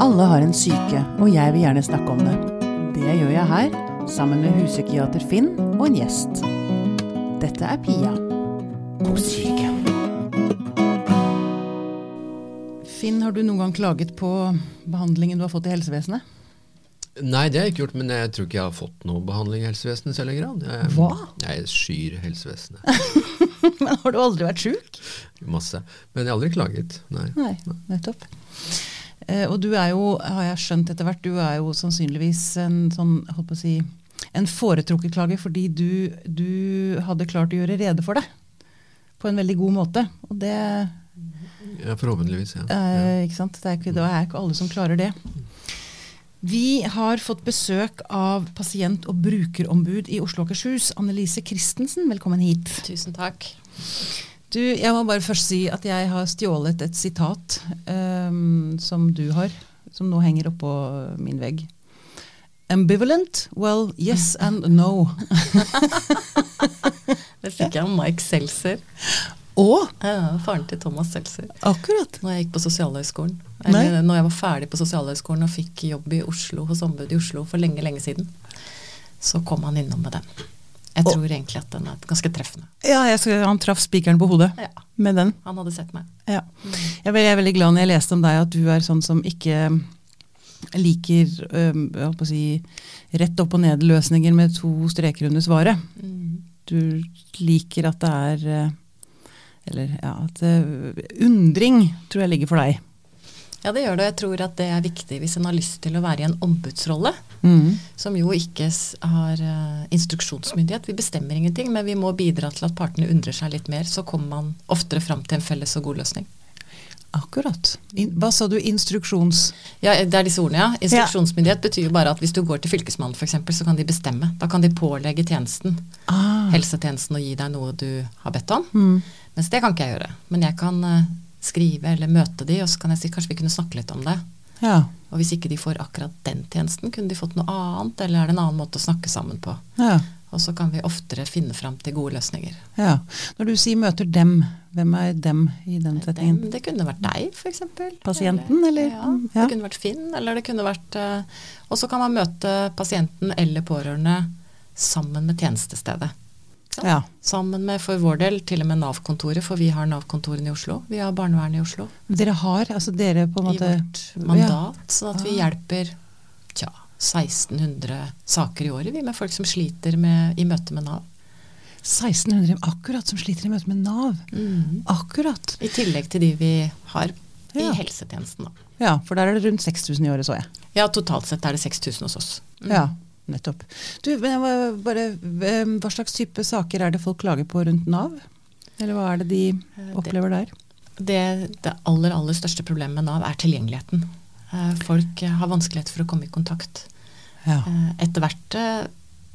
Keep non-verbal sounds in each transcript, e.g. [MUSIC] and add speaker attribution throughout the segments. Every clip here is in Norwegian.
Speaker 1: Alle har en syke, og jeg vil gjerne snakke om det. Det gjør jeg her, sammen med huspsykiater Finn og en gjest. Dette er Pia God syke. Finn, har du noen gang klaget på behandlingen du har fått i helsevesenet?
Speaker 2: Nei, det har jeg ikke gjort, men jeg tror ikke jeg har fått noe behandling i helsevesenet i særlig grad. Jeg,
Speaker 1: Hva?
Speaker 2: Jeg skyr helsevesenet. [LAUGHS]
Speaker 1: Men har du aldri vært sjuk?
Speaker 2: Masse. Men jeg har aldri klaget. Nei.
Speaker 1: Nei, nettopp. Eh, og du er jo, har jeg skjønt etter hvert, du er jo sannsynligvis en sånn, holdt på å si, en foretrukket klager fordi du, du hadde klart å gjøre rede for det på en veldig god måte. Og det,
Speaker 2: Ja, forhåpentligvis, ja.
Speaker 1: eh, ikke sant? Det er ikke, det er ikke alle som klarer det. Vi har fått besøk av pasient- og brukerombud i Oslo og Akershus. Annelise Christensen, velkommen hit.
Speaker 3: Tusen takk.
Speaker 1: Du, jeg må bare først si at jeg har stjålet et sitat um, som du har, som nå henger oppå min vegg. Ambivalent? Well, yes and no. [LAUGHS]
Speaker 3: Det fikk jeg av Mike Seltzer.
Speaker 1: Og
Speaker 3: Ja, faren til Thomas Seltzer.
Speaker 1: akkurat.
Speaker 3: Når jeg gikk på Sosialhøgskolen. Eller når jeg var ferdig på Sosialhøgskolen og fikk jobb i Oslo hos ombudet i Oslo for lenge, lenge siden, så kom han innom med den. Jeg
Speaker 1: Og-
Speaker 3: tror egentlig at den er ganske treffende.
Speaker 1: Ja, jeg han traff spikeren på hodet
Speaker 3: Ja,
Speaker 1: med den.
Speaker 3: han hadde sett meg.
Speaker 1: Ja. Jeg veldig- jeg er veldig glad når jeg leste om deg at du er sånn som ikke liker holdt på å si, rett opp og ned-løsninger med to streker under svaret.
Speaker 3: Mm.
Speaker 1: du liker at det er eh, Eller ja, at eh, undring tror jeg ligger for deg.
Speaker 3: Ja, det gjør det. og Jeg tror at det er viktig hvis en har lyst til å være i en ombudsrolle.
Speaker 1: Mm.
Speaker 3: Som jo ikke har eh, instruksjonsmyndighet. Vi bestemmer ingenting, men vi må bidra til at partene undrer seg litt mer. Så kommer man oftere fram til en felles og god løsning.
Speaker 1: Akkurat. In, hva sa du? Instruksjons...
Speaker 3: Ja, det er disse ordene, ja. Instruksjonsmyndighet betyr jo bare at hvis du går til Fylkesmannen f.eks., så kan de bestemme. Da kan de pålegge tjenesten,
Speaker 1: Ah.
Speaker 3: helsetjenesten, å gi deg noe du har bedt om.
Speaker 1: Mm.
Speaker 3: Mens det kan ikke jeg gjøre. Men jeg kan eh, skrive eller møte de, og så kan jeg si kanskje vi kunne snakke litt om det.
Speaker 1: Ja.
Speaker 3: Og hvis ikke de får akkurat den tjenesten, kunne de fått noe annet, eller er det en annen måte å snakke sammen på?
Speaker 1: ja.
Speaker 3: Og så kan vi oftere finne fram til gode løsninger.
Speaker 1: Ja. Når du sier møter dem, hvem er dem i den setningen?
Speaker 3: Dem, det kunne vært deg, f.eks.
Speaker 1: Pasienten, eller?
Speaker 3: Ja,
Speaker 1: Ja.
Speaker 3: det kunne vært Finn, eller det kunne vært eh, Og så kan man møte pasienten eller pårørende sammen med tjenestestedet.
Speaker 1: Ja.
Speaker 3: Sammen med, for vår del, til og med Nav-kontoret, for vi har Nav-kontorene i Oslo. Vi har barnevernet i Oslo
Speaker 1: Dere har, altså dere på en måte i
Speaker 3: vårt mandat, sånn at vi
Speaker 1: Ah.
Speaker 3: hjelper tja, 1600 saker i året, vi med folk som sliter med, i møte med Nav.
Speaker 1: 1600 akkurat som sliter i møte med Nav. Akkurat.
Speaker 3: I tillegg til de vi har i
Speaker 1: Ja.
Speaker 3: helsetjenesten. Da.
Speaker 1: Ja, for der er det rundt 6000 i året, så jeg.
Speaker 3: Ja, totalt sett er det 6000 hos oss. Mm.
Speaker 1: Ja, nettopp. Du, bare, eh, Hva slags type saker er det folk klager på rundt Nav? Eller hva er det de opplever der?
Speaker 3: Det, det aller, aller største problemet med Nav er tilgjengeligheten. Eh, Folk eh, har vanskelighet for å komme i kontakt.
Speaker 1: Ja.
Speaker 3: Eh, Etter hvert eh,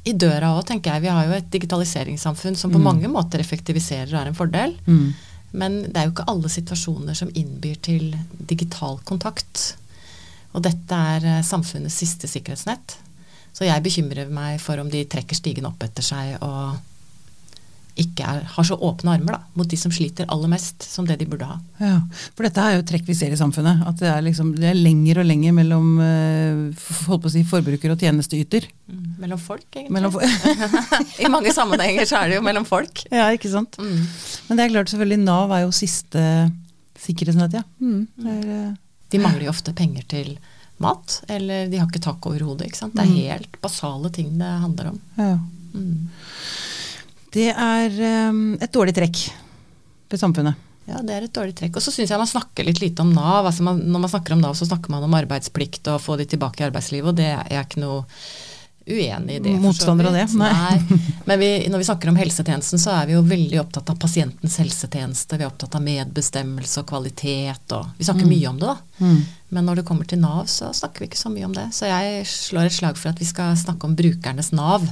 Speaker 3: i døra òg, tenker jeg. Vi har jo et digitaliseringssamfunn som på
Speaker 1: Mm.
Speaker 3: mange måter effektiviserer og er en fordel.
Speaker 1: Mm.
Speaker 3: Men det er jo ikke alle situasjoner som innbyr til digital kontakt. Og dette er eh, samfunnets siste sikkerhetsnett. Så jeg bekymrer meg for om de trekker stigen opp etter seg og ikke er, har så åpne armer da, mot de som sliter aller mest, som det de burde ha.
Speaker 1: Ja, For dette er jo trekk vi ser i samfunnet. At det er, liksom, det er lenger og lenger mellom eh, holdt på å si, forbruker og tjenesteyter.
Speaker 3: Mellom folk, egentlig.
Speaker 1: Mellom fo- [LAUGHS]
Speaker 3: I mange sammenhenger så er det jo mellom folk.
Speaker 1: ja, ikke sant?
Speaker 3: Mm.
Speaker 1: Men det er klart, selvfølgelig, Nav er jo siste sikkerhetsnett, ja. Mm. Er, eh,
Speaker 3: De mangler jo ofte penger til mat, eller de har ikke tak over hodet. ikke sant? Det er
Speaker 1: Mm.
Speaker 3: helt basale ting det handler om.
Speaker 1: ja.
Speaker 3: Mm.
Speaker 1: Det er um, et dårlig trekk ved samfunnet.
Speaker 3: Ja, det er et dårlig trekk. Og så syns jeg man snakker litt lite om Nav. Altså man, når man snakker om Nav, så snakker man om arbeidsplikt og få de tilbake i arbeidslivet, og det er ikke noe uenig i det.
Speaker 1: Motstander av
Speaker 3: det?
Speaker 1: det? Nei. [LAUGHS]
Speaker 3: Men vi, når vi snakker om helsetjenesten, så er vi jo veldig opptatt av pasientens helsetjeneste. Vi er opptatt av medbestemmelse og kvalitet, og vi snakker
Speaker 1: Mm.
Speaker 3: mye om det, da.
Speaker 1: Mm.
Speaker 3: Men når det kommer til Nav, så snakker vi ikke så mye om det. Så jeg slår et slag for at vi skal snakke om brukernes Nav.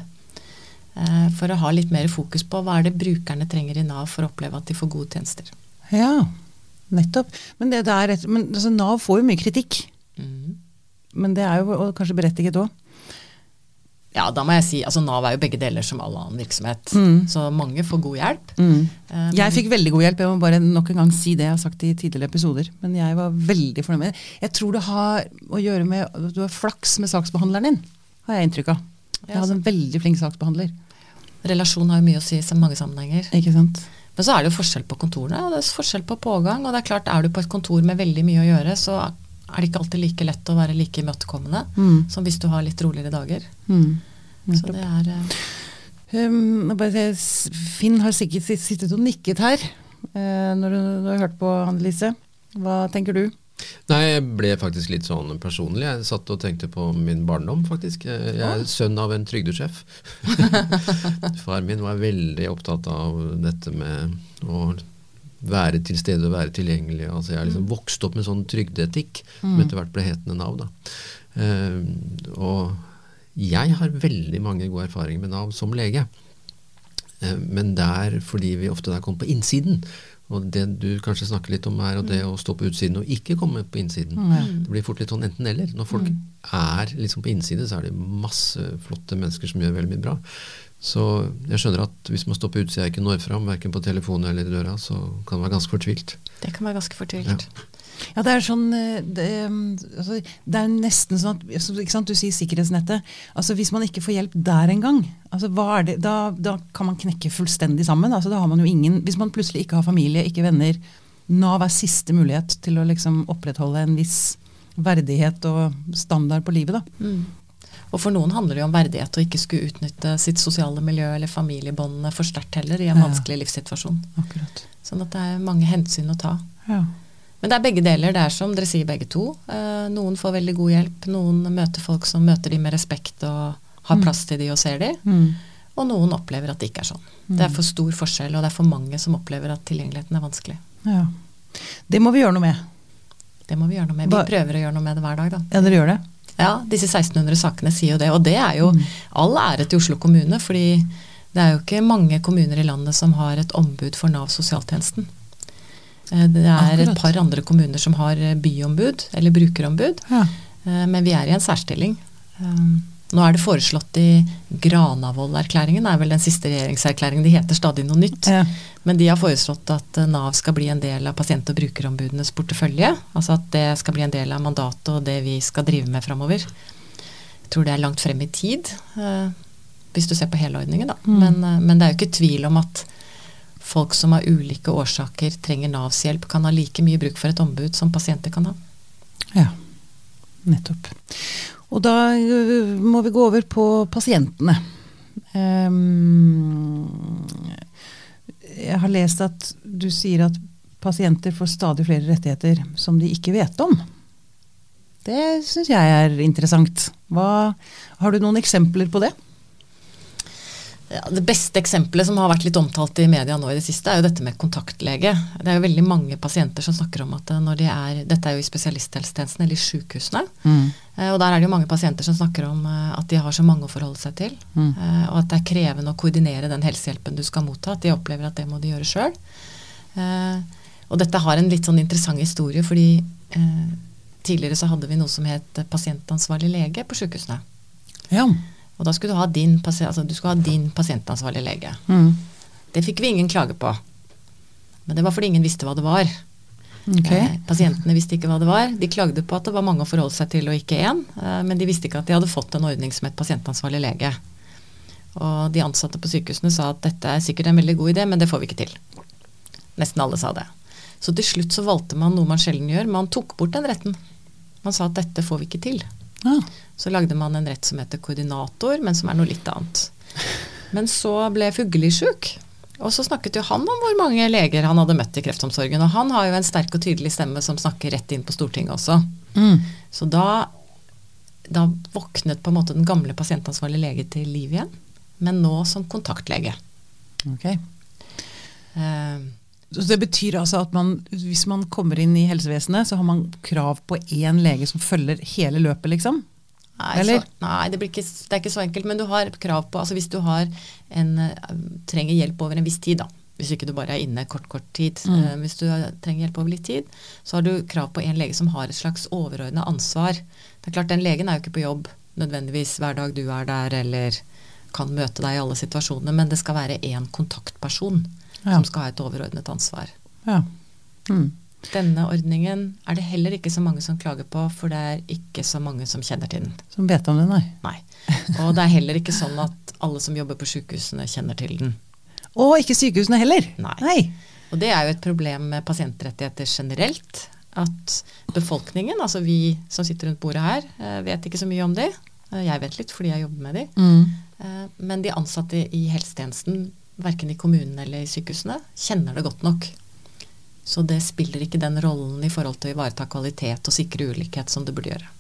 Speaker 3: Eh, For å ha litt mer fokus på hva er det brukerne trenger i Nav for å oppleve at de får gode tjenester.
Speaker 1: Ja, nettopp. Men, er et, men altså, Nav får jo mye kritikk.
Speaker 3: Mm.
Speaker 1: Men det er jo kanskje berettiget òg.
Speaker 3: Ja, da må jeg si, altså Nav er jo begge deler som all annen virksomhet.
Speaker 1: Mm.
Speaker 3: Så mange får god hjelp.
Speaker 1: Mm.
Speaker 3: Eh,
Speaker 1: Jeg fikk veldig god hjelp. Jeg må bare nok en gang si det jeg har sagt i tidligere episoder. Men jeg var veldig fornøyd med det. Jeg tror det har å gjøre med du har flaks med saksbehandleren din, har jeg inntrykk av. Jeg hadde en veldig flink saksbehandler.
Speaker 3: Relasjon har jo mye å si i mange sammenhenger.
Speaker 1: Ikke sant?
Speaker 3: Men så er det jo forskjell på kontorene, og det er forskjell på pågang. Og det er klart, er du på et kontor med veldig mye å gjøre, så er det ikke alltid like lett å være like imøtekommende
Speaker 1: Mm.
Speaker 3: som hvis du har litt roligere dager.
Speaker 1: Mm.
Speaker 3: Så det er eh,
Speaker 1: Um, bare se, Finn har sikkert sittet og nikket her uh, når du, du har hørt på Annelise. Hva tenker du?
Speaker 2: Nei, jeg ble faktisk litt sånn personlig. Jeg satt og tenkte på min barndom, faktisk. Jeg jeg er sønn av en trygdesjef. [LAUGHS] Far min var veldig opptatt av dette med å være til stede og være tilgjengelig. Altså jeg har liksom vokst opp med sånn trygdeetikk, som etter hvert ble hetende Nav. Da. Uh, og jeg har veldig mange gode erfaringer med Nav som lege. Uh, men det er fordi vi ofte der kommer på innsiden. Og det du kanskje snakker litt om er og det å stå på utsiden og ikke komme på innsiden. Det blir fort litt sånn enten-eller. Når folk er liksom på innsiden, så er det masse flotte mennesker som gjør veldig mye bra. Så jeg skjønner at hvis man står på utsida og ikke når fram, verken på telefonen eller i døra, så kan det være ganske fortvilt.
Speaker 3: Det kan være ganske fortvilt.
Speaker 1: Ja, det er sånn eh, det, um, altså, det er nesten sånn at altså, ikke sant, Du sier sikkerhetsnettet. altså Hvis man ikke får hjelp der engang, altså, hva er det, da, da kan man knekke fullstendig sammen. altså da har man jo ingen, Hvis man plutselig ikke har familie, ikke venner Nav er siste mulighet til å liksom opprettholde en viss verdighet og standard på livet. da.
Speaker 3: Mm. Og for noen handler det jo om verdighet å ikke skulle utnytte sitt sosiale miljø eller familiebåndene for sterkt heller i en
Speaker 1: Ja.
Speaker 3: vanskelig livssituasjon.
Speaker 1: Akkurat.
Speaker 3: Sånn at det er mange hensyn å ta.
Speaker 1: Ja.
Speaker 3: Men det er begge deler. Det er som dere sier begge to. Eh, noen får veldig god hjelp. Noen møter folk som møter de med respekt og har plass til de og ser de.
Speaker 1: Mm.
Speaker 3: Og noen opplever at det ikke er sånn. Det er for stor forskjell, og det er for mange som opplever at tilgjengeligheten er vanskelig.
Speaker 1: ja. Det må vi gjøre noe med.
Speaker 3: Det må vi gjøre noe med. Vi prøver å gjøre noe med det hver dag, da.
Speaker 1: Ja, dere gjør det?
Speaker 3: Ja, disse 1600 sakene sier jo det. Og det er jo all ære til Oslo kommune, fordi det er jo ikke mange kommuner i landet som har et ombud for Nav sosialtjenesten. Eh, Det er et par andre kommuner som har eh, byombud, eller brukerombud.
Speaker 1: Ja.
Speaker 3: Eh, Men vi er i en særstilling. Nå er det foreslått i Granavolden-erklæringen, er vel den siste regjeringserklæringen. De heter stadig noe nytt.
Speaker 1: Ja.
Speaker 3: Men de har foreslått at eh, Nav skal bli en del av pasient- og brukerombudenes portefølje. Altså at det skal bli en del av mandatet og det vi skal drive med framover. Jeg tror det er langt frem i tid, eh, hvis du ser på hele ordningen. Da.
Speaker 1: Mm.
Speaker 3: Men, eh, men det er jo ikke tvil om at folk som av ulike årsaker trenger Navs hjelp, kan ha like mye bruk for et ombud som pasienter kan ha.
Speaker 1: Ja, nettopp. Og da må vi gå over på pasientene. Ehm, jeg har lest at du sier at pasienter får stadig flere rettigheter som de ikke vet om. Det syns jeg er interessant. Hva, har du noen eksempler på det?
Speaker 3: Det beste eksempelet som har vært litt omtalt i media nå i det siste, er jo dette med kontaktlege. Det er jo veldig mange pasienter som snakker om at når de er Dette er jo i spesialisthelsetjenesten eller i sykehusene. Mm. Og der er det jo mange pasienter som snakker om eh, at de har så mange å forholde seg til.
Speaker 1: Mm.
Speaker 3: eh, Og at det er krevende å koordinere den helsehjelpen du skal motta. At de opplever at det må de gjøre sjøl. Og dette har en litt sånn interessant historie, fordi eh, tidligere så hadde vi noe som het pasientansvarlig lege på sykehusene.
Speaker 1: Ja.
Speaker 3: Og da skulle du ha din, altså, du skulle ha din pasientansvarlige lege.
Speaker 1: Mm.
Speaker 3: Det fikk vi ingen klage på. Men det var fordi ingen visste hva det var.
Speaker 1: Okay.
Speaker 3: Eh, pasientene visste ikke hva det var. De klagde på at det var mange å forholde seg til og ikke én. Eh, men de visste ikke at de hadde fått en ordning som het pasientansvarlig lege. Og de ansatte på sykehusene sa at dette er sikkert en veldig god idé, men det får vi ikke til. Nesten alle sa det. Så til slutt så valgte man noe man sjelden gjør. Man tok bort den retten. Man sa at dette får vi ikke til.
Speaker 1: Ah.
Speaker 3: Så lagde man en rett som heter koordinator, men som er noe litt annet. Men så ble Fugelli sjuk, og så snakket jo han om hvor mange leger han hadde møtt i kreftomsorgen. Og han har jo en sterk og tydelig stemme som snakker rett inn på Stortinget også.
Speaker 1: Mm.
Speaker 3: Så da, da våknet på en måte den gamle pasientansvarlige lege til liv igjen, men nå som kontaktlege.
Speaker 1: Ok.
Speaker 3: Uh,
Speaker 1: Så det betyr altså at man, hvis man kommer inn i helsevesenet, så har man krav på én lege som følger hele løpet, liksom?
Speaker 3: Nei? Så, nei det, blir ikke, det er ikke så enkelt. Men du har krav på altså Hvis du har en, eh, trenger hjelp over en viss tid, da. Hvis ikke du bare er inne kort, kort tid.
Speaker 1: Mm.
Speaker 3: eh, hvis du trenger hjelp over litt tid, så har du krav på en lege som har et slags overordna ansvar. Det er klart, Den legen er jo ikke på jobb nødvendigvis hver dag du er der, eller kan møte deg i alle situasjoner, men det skal være én kontaktperson
Speaker 1: Ja.
Speaker 3: som skal ha et overordnet ansvar.
Speaker 1: Ja. Mm.
Speaker 3: Denne ordningen er det heller ikke så mange som klager på, for det er ikke så mange som kjenner til den.
Speaker 1: Som vet om den, nei.
Speaker 3: Nei. Og det er heller ikke sånn at alle som jobber på sykehusene kjenner til den.
Speaker 1: Og ikke sykehusene heller.
Speaker 3: Nei. Og det er jo et problem med pasientrettigheter generelt. At befolkningen, altså vi som sitter rundt bordet her, eh, vet ikke så mye om de. Eh, Jeg vet litt fordi jeg jobber med de.
Speaker 1: Mm.
Speaker 3: Eh, Men de ansatte i helsetjenesten, verken i kommunene eller i sykehusene, kjenner det godt nok. Så det spiller ikke den rollen i forhold til å ivareta kvalitet og sikre ulikhet som det burde gjøre.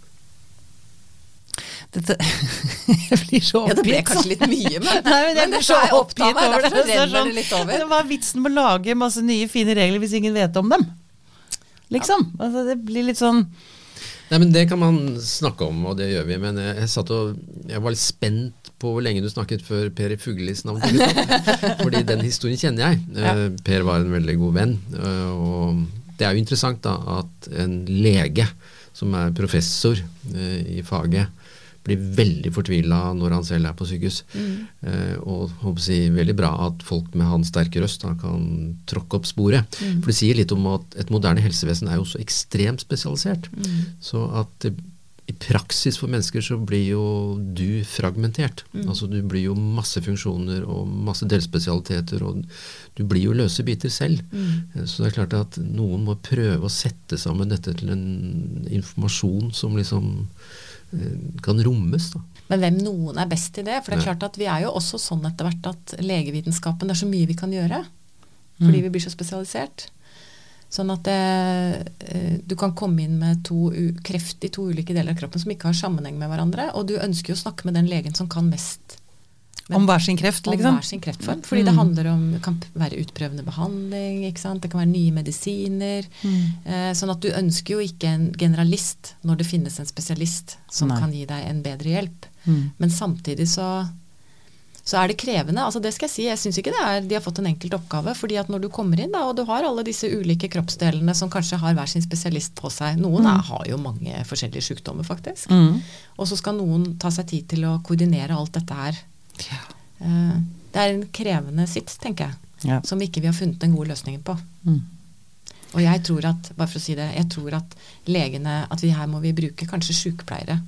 Speaker 1: Dette [LAUGHS] Jeg blir så
Speaker 3: Ja, det ble kanskje litt mye, men,
Speaker 1: Nei, men jeg
Speaker 3: men
Speaker 1: blir så oppgitt over det. det er sånn-
Speaker 3: det litt over.
Speaker 1: Hva er vitsen med å lage masse nye, fine regler hvis ingen vet om dem? Liksom. Altså, det blir litt sånn
Speaker 2: Nei, men Det kan man snakke om, og det gjør vi. Men jeg, jeg, satt og, jeg var litt spent på hvor lenge du snakket før Per Fuglis navn kom ut. Fordi den historien kjenner jeg. Ja. Per var en veldig god venn. eh, og det er jo interessant da at en lege som er professor eh, i faget, blir veldig fortvila når han selv er på sykehus. Eh, og håper å si, veldig bra at folk med hans sterke røst da, kan tråkke opp sporet. For det sier litt om at et moderne helsevesen er jo så ekstremt spesialisert. Så at det, i praksis for mennesker så blir jo du fragmentert. Altså du blir jo masse funksjoner og masse delspesialiteter, og du blir jo løse biter selv. Mm. Så det er klart at noen må prøve å sette sammen dette til en informasjon som liksom eh, kan rommes. da.
Speaker 3: Men hvem noen er best i det? For det er klart at vi er jo også sånn etter hvert at legevitenskapen, det er så mye vi kan gjøre. Fordi vi blir så spesialisert. Sånn at det, eh, du kan komme inn med to, kreft i to ulike deler av kroppen som ikke har sammenheng med hverandre, og du ønsker jo å snakke med den legen som kan mest Men-
Speaker 1: om hver sin kreft, liksom?
Speaker 3: om hver sin kreftform. Fordi det handler om, det kan være utprøvende behandling, det kan være nye medisiner. Eh, sånn at du ønsker jo ikke en generalist når det finnes en spesialist som
Speaker 1: Nei.
Speaker 3: kan gi deg en bedre hjelp.
Speaker 1: Mm.
Speaker 3: Men samtidig så, så er det krevende. altså det skal Jeg si, jeg syns ikke det er, de har fått en enkelt oppgave. fordi at når du kommer inn da, og du har alle disse ulike kroppsdelene som kanskje har hver sin spesialist på seg Noen er, har jo mange forskjellige sykdommer, faktisk.
Speaker 1: Mm.
Speaker 3: Og så skal noen ta seg tid til å koordinere alt dette her. Ja. Det er en krevende sitt, tenker jeg,
Speaker 1: Ja.
Speaker 3: som ikke vi har funnet den gode løsningen på.
Speaker 1: Mm.
Speaker 3: Og jeg tror at bare for å si det, jeg tror at legene, at vi her må vi bruke kanskje sykepleiere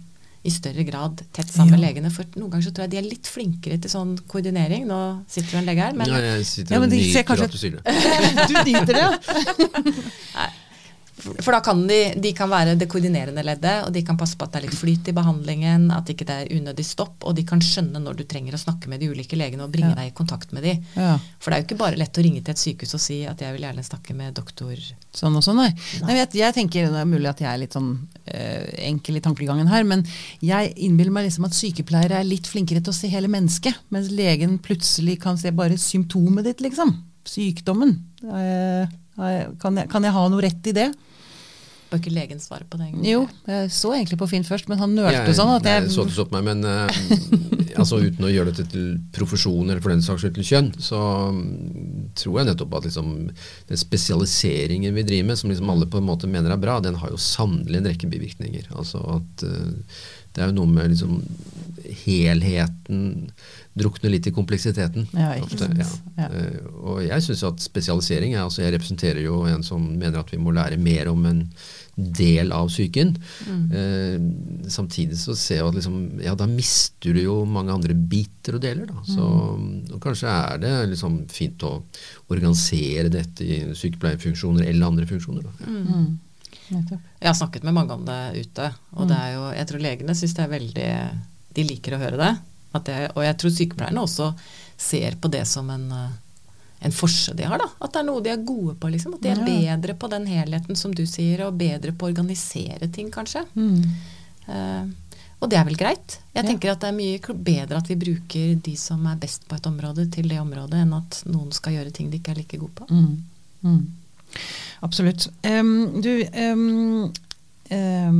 Speaker 3: i større grad tett sammen med legene. For noen ganger så tror jeg de er litt flinkere til sånn koordinering. Nå sitter det en lege her, men
Speaker 2: ja, jeg sitter
Speaker 1: Ja, men
Speaker 2: og
Speaker 1: de ser kanskje-
Speaker 2: at du sier det. [LAUGHS]
Speaker 1: Du nyter det, ja. [LAUGHS]
Speaker 3: For da kan de, de kan være det koordinerende leddet, og de kan passe på at det er litt flyt i behandlingen, at ikke det er unødig stopp, og de kan skjønne når du trenger å snakke med de ulike legene og bringe
Speaker 1: Ja.
Speaker 3: deg i kontakt med de.
Speaker 1: ja.
Speaker 3: For det er jo ikke bare lett å ringe til et sykehus og si at jeg vil gjerne snakke med doktor
Speaker 1: Sånn og sånn, nei. nei jeg, jeg tenker, Det er mulig at jeg er litt sånn øh, enkel i tankegangen her, men jeg innbiller meg liksom at sykepleiere er litt flinkere til å se hele mennesket, mens legen plutselig kan se bare symptomet ditt, liksom. Sykdommen. Eh, kan, jeg, kan jeg ha noe rett i det?
Speaker 3: Bør ikke legen svare på det? Egentlig?
Speaker 1: Jo, jeg så egentlig på Finn først, men han nølte sånn at
Speaker 2: nei,
Speaker 1: jeg
Speaker 2: så det så på meg, men uh, [LAUGHS] altså, uten å gjøre dette til profesjon eller for den saks skyld til kjønn, så mm, tror jeg nettopp at liksom, den spesialiseringen vi driver med, som liksom alle på en måte mener er bra, den har jo sannelig en rekke bivirkninger. Altså at uh, det er jo noe med liksom helheten drukner litt i kompleksiteten.
Speaker 1: Ja, ikke
Speaker 2: ofte,
Speaker 1: sant.
Speaker 2: ja.
Speaker 1: Ja.
Speaker 2: Eh, og jeg syns at spesialisering er altså Jeg representerer jo en som mener at vi må lære mer om en del av psyken. Eh, samtidig så ser jeg at liksom, ja, da mister du jo mange andre biter og deler. Da. Så, og kanskje er det liksom fint å organisere dette i sykepleierfunksjoner eller andre funksjoner. Da.
Speaker 1: Mm.
Speaker 3: Jeg har snakket med mange om det ute, og det er jo, jeg tror legene syns det er veldig De liker å høre det. Det og jeg tror sykepleierne også ser på det som en, eh, en forse de har. da, At det er noe de er gode på. liksom, At de er bedre på den helheten som du sier, og bedre på å organisere ting, kanskje.
Speaker 1: Mm.
Speaker 3: Uh, og det er vel greit. Jeg
Speaker 1: Ja.
Speaker 3: tenker at det er mye bedre at vi bruker de som er best på et område, til det området, enn at noen skal gjøre ting de ikke er like gode på.
Speaker 1: Mm. Mm. Absolutt. Um, du, um, eh,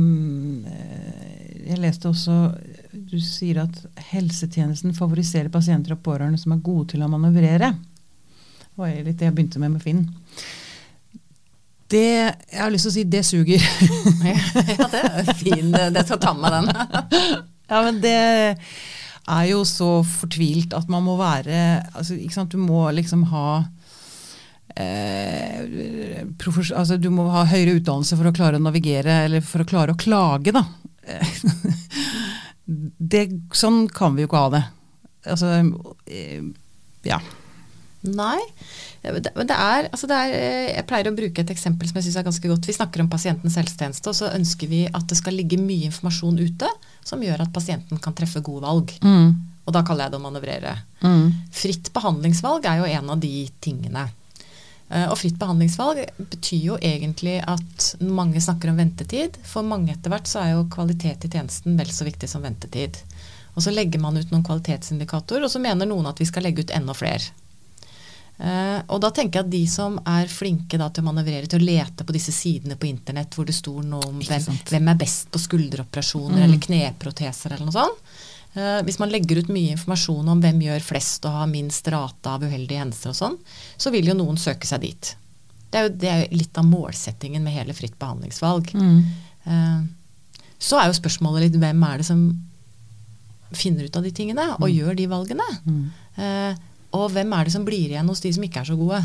Speaker 1: jeg leste også Du sier at helsetjenesten favoriserer pasienter og pårørende som er gode til å manøvrere. Det var litt det jeg begynte med med Finn. Det, jeg har lyst til å si det suger. [LAUGHS]
Speaker 3: ja, det er fin. Det skal ta med den. [LAUGHS]
Speaker 1: Ja, men det er jo så fortvilt at man må være altså, ikke sant? Du må liksom ha eh, altså, Du må ha høyere utdannelse for å klare å navigere, eller for å klare å klage, da. [LAUGHS] det, sånn kan vi jo ikke ha det. Altså, eh, ja.
Speaker 3: Nei. Men det, er, altså det er eh, Jeg pleier å bruke et eksempel som jeg syns er ganske godt. Vi snakker om pasientens helsetjeneste, og så ønsker vi at det skal ligge mye informasjon ute som gjør at pasienten kan treffe gode valg.
Speaker 1: Mm.
Speaker 3: Og da kaller jeg det å manøvrere.
Speaker 1: Mm.
Speaker 3: Fritt behandlingsvalg er jo en av de tingene. Eh, Og fritt behandlingsvalg betyr jo egentlig at mange snakker om ventetid. For mange etter hvert så er jo kvalitet i tjenesten vel så viktig som ventetid. Og så legger man ut noen kvalitetsindikatorer, og så mener noen at vi skal legge ut enda flere. Eh, og da tenker jeg at de som er flinke da til å manøvrere, til å lete på disse sidene på internett hvor det står noe om hvem, hvem er best på skulderoperasjoner
Speaker 1: Mm.
Speaker 3: eller kneproteser eller noe sånt. Eh, hvis man legger ut mye informasjon om hvem gjør flest og har minst rate av uheldige hendelser og sånn, så vil jo noen søke seg dit. Det er jo, det er jo litt av målsettingen med hele fritt behandlingsvalg.
Speaker 1: Mm.
Speaker 3: Eh, så er jo spørsmålet litt hvem er det som finner ut av de tingene og gjør de valgene?
Speaker 1: Mm.
Speaker 3: Eh, og hvem er det som blir igjen hos de som ikke er så gode?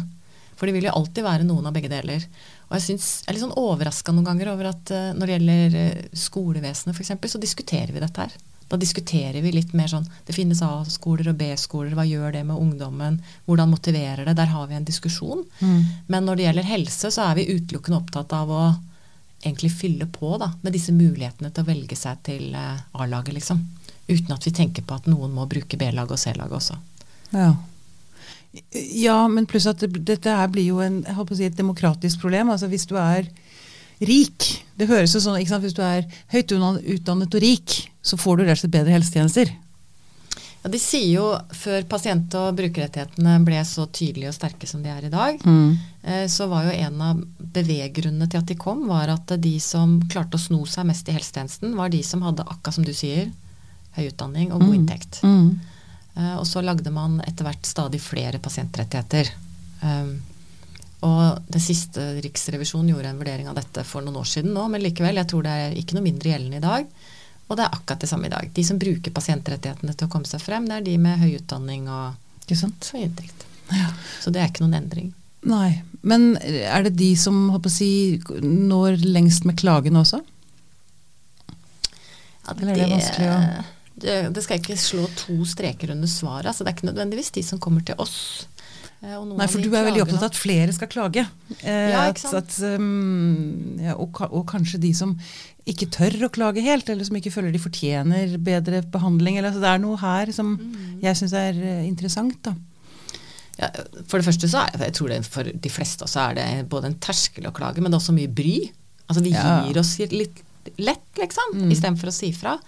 Speaker 3: For det vil jo alltid være noen av begge deler. Og jeg, synes, jeg er litt sånn overraska noen ganger over at når det gjelder skolevesenet f.eks., så diskuterer vi dette her. Da diskuterer vi litt mer sånn Det finnes A-skoler og B-skoler, hva gjør det med ungdommen? Hvordan motiverer det? Der har vi en diskusjon.
Speaker 1: Mm.
Speaker 3: Men når det gjelder helse, så er vi utelukkende opptatt av å egentlig fylle på da, med disse mulighetene til å velge seg til eh, A-laget, liksom. Uten at vi tenker på at noen må bruke B-laget og C-laget også.
Speaker 1: Ja. ja, men pluss at det, dette her blir jo en, si, et demokratisk problem. Altså Hvis du er rik Det høres jo sånn ikke sant? Hvis du er høyt utdannet og rik, så får du rett og slett bedre helsetjenester.
Speaker 3: Ja, De sier jo, før pasient- og brukerrettighetene ble så tydelige og sterke som de er i dag,
Speaker 1: Mm.
Speaker 3: eh, så var jo en av beveggrunnene til at de kom, var at de som klarte å sno seg mest i helsetjenesten, var de som hadde, akkurat som du sier, høy utdanning og god
Speaker 1: Mm.
Speaker 3: inntekt.
Speaker 1: Mm.
Speaker 3: Eh, Og så lagde man etter hvert stadig flere pasientrettigheter. Um, og det siste Riksrevisjonen gjorde en vurdering av dette for noen år siden nå, men likevel, jeg tror det er ikke noe mindre gjeldende i dag. Og det er akkurat det samme i dag. De som bruker pasientrettighetene til å komme seg frem, det er de med høy utdanning og høy inntekt.
Speaker 1: Ja.
Speaker 3: Så det er ikke noen endring.
Speaker 1: Nei. Men er det de som si, når lengst med klagen også?
Speaker 3: Ja,
Speaker 1: Eller er det vanskelig å-
Speaker 3: det, det skal ikke slå to streker under svaret. Altså, det er ikke nødvendigvis de som kommer til oss. Eh,
Speaker 1: Nei, for du er veldig opptatt av at flere skal klage. Eh,
Speaker 3: Ja, ikke sant?
Speaker 1: at, um, ja, og, og kanskje de som ikke tør å klage helt, eller som ikke føler de fortjener bedre behandling. Eller, altså, det er noe her som
Speaker 3: Mm.
Speaker 1: jeg syns er eh, interessant. Da.
Speaker 3: Ja, for det første så er jeg tror det for de fleste også er det både en terskel å klage, men det er også mye bry. Altså vi
Speaker 1: Ja.
Speaker 3: gir oss litt lett, liksom,
Speaker 1: Mm.
Speaker 3: istedenfor å si fra.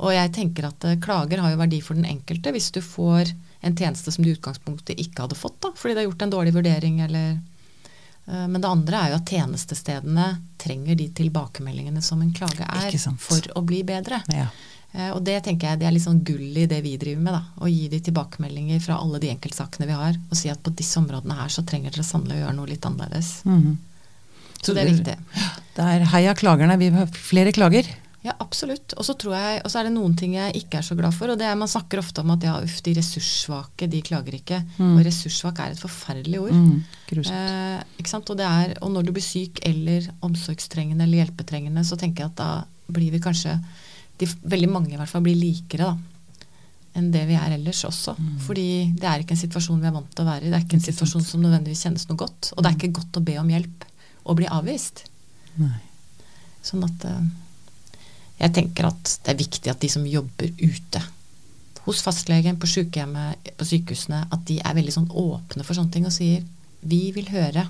Speaker 3: Og jeg tenker at eh, klager har jo verdi for den enkelte hvis du får en tjeneste som du i utgangspunktet ikke hadde fått, da, fordi det har gjort en dårlig vurdering eller Men det andre er jo at tjenestestedene trenger de tilbakemeldingene som en klage er, for å bli bedre.
Speaker 1: Ja.
Speaker 3: Eh, Og det tenker jeg det er litt sånn gull i det vi driver med. da, Å gi de tilbakemeldinger fra alle de enkeltsakene vi har. Og si at på disse områdene her så trenger dere sannelig å gjøre noe litt annerledes.
Speaker 1: Mhm.
Speaker 3: Så det er viktig.
Speaker 1: Det er heia klagerne. Vi har flere klager.
Speaker 3: Ja, absolutt. Og så tror jeg, og så er det noen ting jeg ikke er så glad for. og det er Man snakker ofte om at ja, uff, de ressurssvake, de klager ikke.
Speaker 1: Mm.
Speaker 3: Og ressurssvak er et forferdelig ord.
Speaker 1: Mm.
Speaker 3: Eh, ikke sant? Og, det er, og når du blir syk eller omsorgstrengende eller hjelpetrengende, så tenker jeg at da blir vi kanskje de, Veldig mange i hvert fall blir likere da, enn det vi er ellers også. Fordi det er ikke en situasjon vi er vant til å være i. Det er ikke en situasjon som nødvendigvis kjennes noe godt. Og det er ikke godt å be om hjelp og bli avvist.
Speaker 1: Nei.
Speaker 3: Sånn at eh, jeg tenker at det er viktig at de som jobber ute, hos fastlegen, på sykehjemmet, på sykehusene, at de er veldig sånn åpne for sånne ting og sier vi vil høre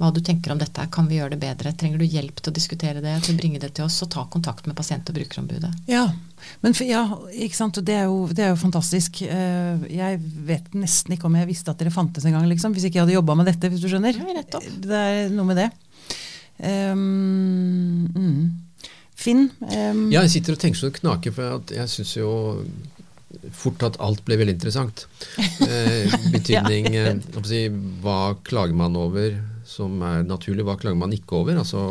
Speaker 3: hva du tenker om dette, kan vi gjøre det bedre? Trenger du hjelp til å diskutere det, til å bringe det til oss, så ta kontakt med pasient- og brukerombudet.
Speaker 1: Ja, men for, ja, ikke sant? det er, jo, det er jo fantastisk. Eh, Jeg vet nesten ikke om jeg visste at dere fantes engang, liksom, hvis ikke jeg hadde jobba med dette. hvis du skjønner.
Speaker 3: Ja.
Speaker 1: Det er noe med det. Um, mm. Finn? um,
Speaker 2: Ja, jeg sitter og tenker så det knaker, for at jeg syns jo fort at alt ble veldig interessant. [LAUGHS] Eh, betydning
Speaker 1: Ja,
Speaker 2: eh, si, Hva klager man over som er naturlig, hva klager man ikke over? Altså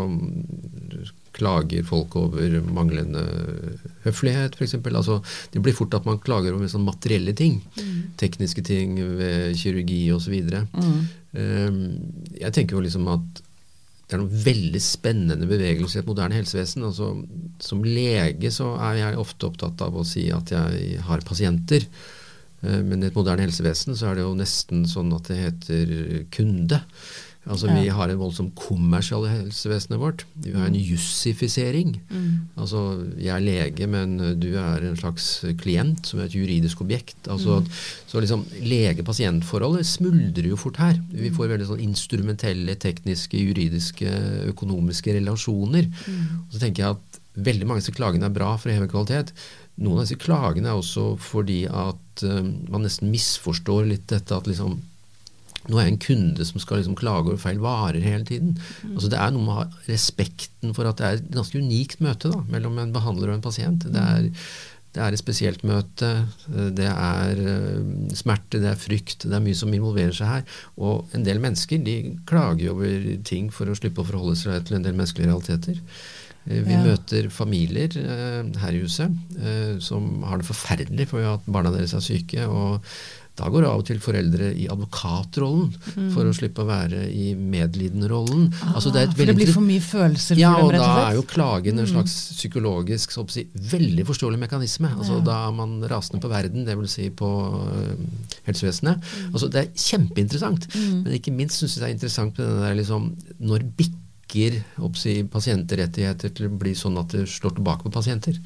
Speaker 2: klager folk over manglende høflighet, f.eks. Altså, det blir fort at man klager over sånn materielle ting. Tekniske ting ved kirurgi osv.
Speaker 1: Mm.
Speaker 2: Eh, jeg tenker jo liksom at det er noen veldig spennende bevegelser i et moderne helsevesen. Altså, som lege så er jeg ofte opptatt av å si at jeg har pasienter. Eh, Men i et moderne helsevesen så er det jo nesten sånn at det heter kunde. Altså Vi har en voldsom kommersial i helsevesenet vårt. Vi har en jussifisering. Altså jeg er lege, men du er en slags klient som er et juridisk objekt. Altså, Så liksom lege-pasient-forholdet smuldrer jo fort her. Vi får veldig sånn instrumentelle, tekniske, juridiske, økonomiske relasjoner. Og så tenker jeg at veldig mange av disse klagene er bra for å heve kvalitet. Noen av disse klagene er også fordi at uh, man nesten misforstår litt dette at liksom nå er jeg en kunde som skal liksom klage over feil varer hele tiden. Altså Det er noe med å ha respekten for at det er et ganske unikt møte da, mellom en behandler og en pasient. Det er, det er et spesielt møte. Det er eh, smerte, det er frykt. Det er mye som involverer seg her. Og en del mennesker de klager over ting for å slippe å forholde seg til en del menneskelige realiteter. Eh, Vi
Speaker 1: Ja.
Speaker 2: møter familier eh, her i huset som har det forferdelig for at barna deres er syke. og da går av og til foreldre i advokatrollen for å slippe å være i medlidenrollen. altså det et
Speaker 1: Mm. Ah, for det blir for mye følelser
Speaker 2: ja,
Speaker 1: for dem,
Speaker 2: og
Speaker 1: slett.
Speaker 2: da
Speaker 1: og
Speaker 2: er jo klagen en slags psykologisk si, veldig forståelig mekanisme. Altså, Da er man rasende på verden, dvs. Si på øh, helsevesenet. Altså, det er kjempeinteressant. Men ikke minst syns jeg det er interessant med den der liksom Når bikker oppsi, pasientrettigheter til å bli sånn at det slår tilbake på pasienter?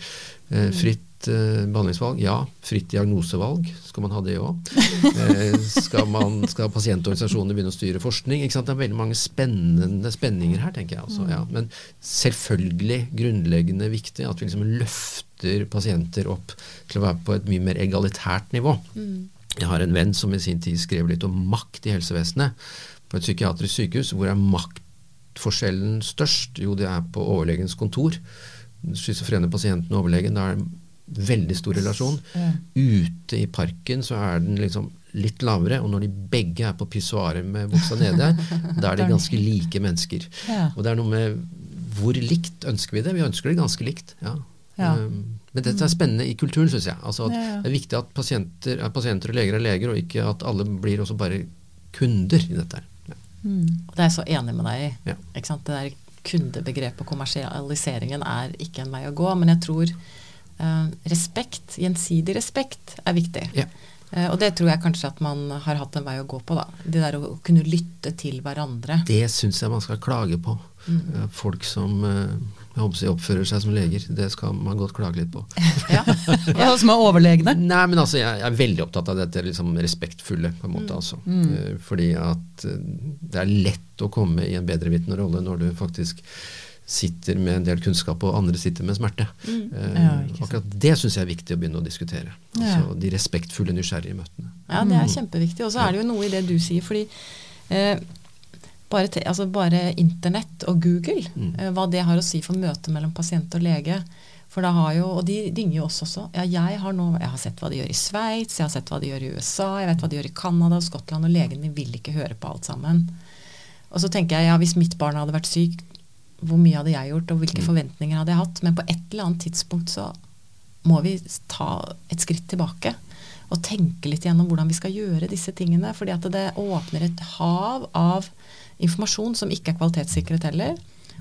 Speaker 2: Eh, fritt eh, behandlingsvalg, ja. Fritt diagnosevalg, skal man ha det òg? [LAUGHS] Eh, skal, skal pasientorganisasjonene begynne å styre forskning? Det er veldig mange spennende spenninger her, tenker jeg. Altså, ja. Men selvfølgelig grunnleggende viktig at vi liksom løfter pasienter opp til å være på et mye mer egalitært nivå. Jeg har en venn som i sin tid skrev litt om makt i helsevesenet. På et psykiatrisk sykehus, hvor er maktforskjellen størst? Jo, det er på overlegens kontor. Schizofrene pasienten og overlegen, da er veldig stor relasjon.
Speaker 1: Ja.
Speaker 2: Ute i parken så er den liksom litt lavere, og når de begge er på pissoaret med buksa nede, [LAUGHS] da er de ganske like mennesker.
Speaker 1: Ja.
Speaker 2: Og det er noe med hvor likt ønsker vi det? Vi ønsker det ganske likt. ja.
Speaker 1: Ja.
Speaker 2: Um, Men dette er spennende i kulturen, syns jeg. Altså at
Speaker 1: Ja, ja.
Speaker 2: Det er viktig at pasienter, at pasienter og leger er leger, og ikke at alle blir også bare kunder i dette. Ja.
Speaker 1: Mm.
Speaker 3: Det er jeg så enig med deg i.
Speaker 2: Ja.
Speaker 3: Det der kundebegrepet og kommersialiseringen er ikke en vei å gå. Men jeg tror respekt, gjensidig respekt, er viktig.
Speaker 2: Ja.
Speaker 3: Eh, og det tror jeg kanskje at man har hatt en vei å gå på. da. Det der å kunne lytte til hverandre.
Speaker 2: Det syns jeg man skal klage på.
Speaker 1: Mm.
Speaker 2: Eh, Folk som eh, jeg oppfører seg som leger, det skal man godt klage litt på. [LAUGHS]
Speaker 3: Ja. [LAUGHS]
Speaker 1: Ja, som er overlegne.
Speaker 2: Nei, men altså, jeg er veldig opptatt av dette liksom respektfulle, på en måte. altså. Eh, Fordi at eh, det er lett å komme i en bedrevitende rolle når du faktisk sitter med en del kunnskap, og andre sitter med smerte. Eh,
Speaker 1: Ja,
Speaker 2: akkurat det syns jeg er viktig å begynne å diskutere.
Speaker 1: Ja.
Speaker 2: Altså De respektfulle, nysgjerrige møtene.
Speaker 3: Ja, det er kjempeviktig. Og så er det jo noe i det du sier, fordi eh, bare, te, altså bare internett og Google, eh, hva det har å si for møtet mellom pasient og lege. For da har jo, Og de ringer jo oss også. Ja, jeg har nå, jeg har sett hva de gjør i Sveits, jeg har sett hva de gjør i USA, jeg vet hva de gjør i Canada og Skottland, og legen min vil ikke høre på alt sammen. Og så tenker jeg, ja, hvis mitt barn hadde vært syk, hvor mye hadde jeg gjort, og hvilke forventninger hadde jeg hatt? Men på et eller annet tidspunkt så må vi ta et skritt tilbake og tenke litt gjennom hvordan vi skal gjøre disse tingene. fordi at det åpner et hav av informasjon som ikke er kvalitetssikret heller.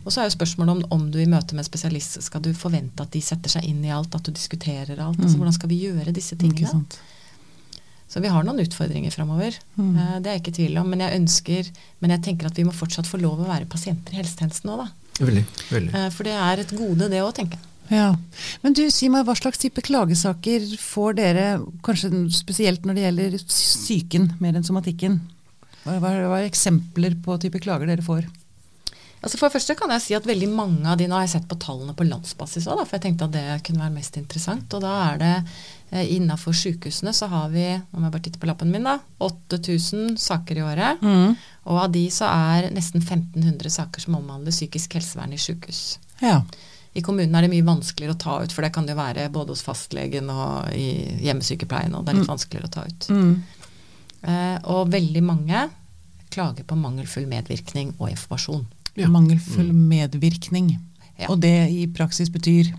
Speaker 3: Og så er jo spørsmålet om, om du i møte med en spesialist skal du forvente at de setter seg inn i alt, at du diskuterer alt. altså Hvordan skal vi gjøre disse tingene? Så vi har noen utfordringer framover.
Speaker 1: Mm.
Speaker 3: Eh, Det er jeg ikke i tvil om. Men jeg ønsker, men jeg tenker at vi må fortsatt få lov å være pasienter i helsetjenesten òg, da.
Speaker 2: Veldig. veldig.
Speaker 3: Eh, For det er et gode, det òg, tenker jeg.
Speaker 1: Ja. Men du, si meg, hva slags type klagesaker får dere, kanskje spesielt når det gjelder psyken mer enn somatikken? Hva, hva, hva er eksempler på type klager dere får?
Speaker 3: Altså For det første kan jeg si at veldig mange av de Nå har jeg sett på tallene på landsbasis òg, for jeg tenkte at det kunne være mest interessant. Og da er det eh, innafor sykehusene så har vi nå må jeg bare titte på lappen min da, 8000 saker i året.
Speaker 1: Mm.
Speaker 3: Og av de så er nesten 1500 saker som omhandler psykisk helsevern i sykehus.
Speaker 1: Ja.
Speaker 3: I kommunen er det mye vanskeligere å ta ut, for det kan det jo være både hos fastlegen og i hjemmesykepleien. og det er litt vanskeligere å ta ut.
Speaker 1: Mm.
Speaker 3: Eh, og veldig mange klager på mangelfull medvirkning og informasjon.
Speaker 2: Ja.
Speaker 1: Mangelfull medvirkning.
Speaker 3: Ja.
Speaker 1: Og det i praksis betyr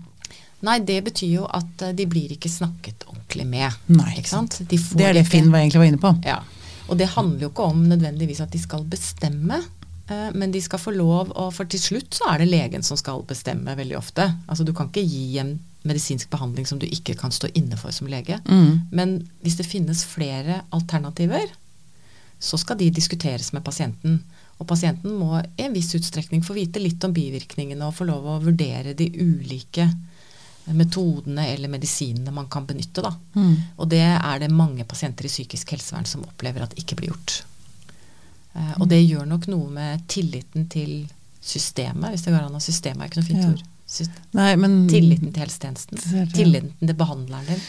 Speaker 3: Nei, det betyr jo at eh, de blir ikke snakket ordentlig med.
Speaker 1: Nei,
Speaker 3: ikke sant? De får
Speaker 1: Det er det Finn var egentlig var inne på.
Speaker 3: Ja. Og det handler jo ikke om nødvendigvis at de skal bestemme, eh, men de skal få lov, å for til slutt så er det legen som skal bestemme veldig ofte. Altså du kan ikke gi en medisinsk behandling som du ikke kan stå inne for som lege.
Speaker 1: Mm.
Speaker 3: Men hvis det finnes flere alternativer, så skal de diskuteres med pasienten. Og pasienten må i en viss utstrekning få vite litt om bivirkningene og få lov å vurdere de ulike metodene eller medisinene man kan benytte. Da.
Speaker 1: Mm.
Speaker 3: Og det er det mange pasienter i psykisk helsevern som opplever at ikke blir gjort. Eh, og det gjør nok noe med tilliten til systemet, hvis det går an å Systemet er ikke noe fint
Speaker 1: Ja.
Speaker 3: ord.
Speaker 1: Nei, men
Speaker 3: Tilliten til helsetjenesten.
Speaker 1: Det ja.
Speaker 3: Tilliten til behandleren din.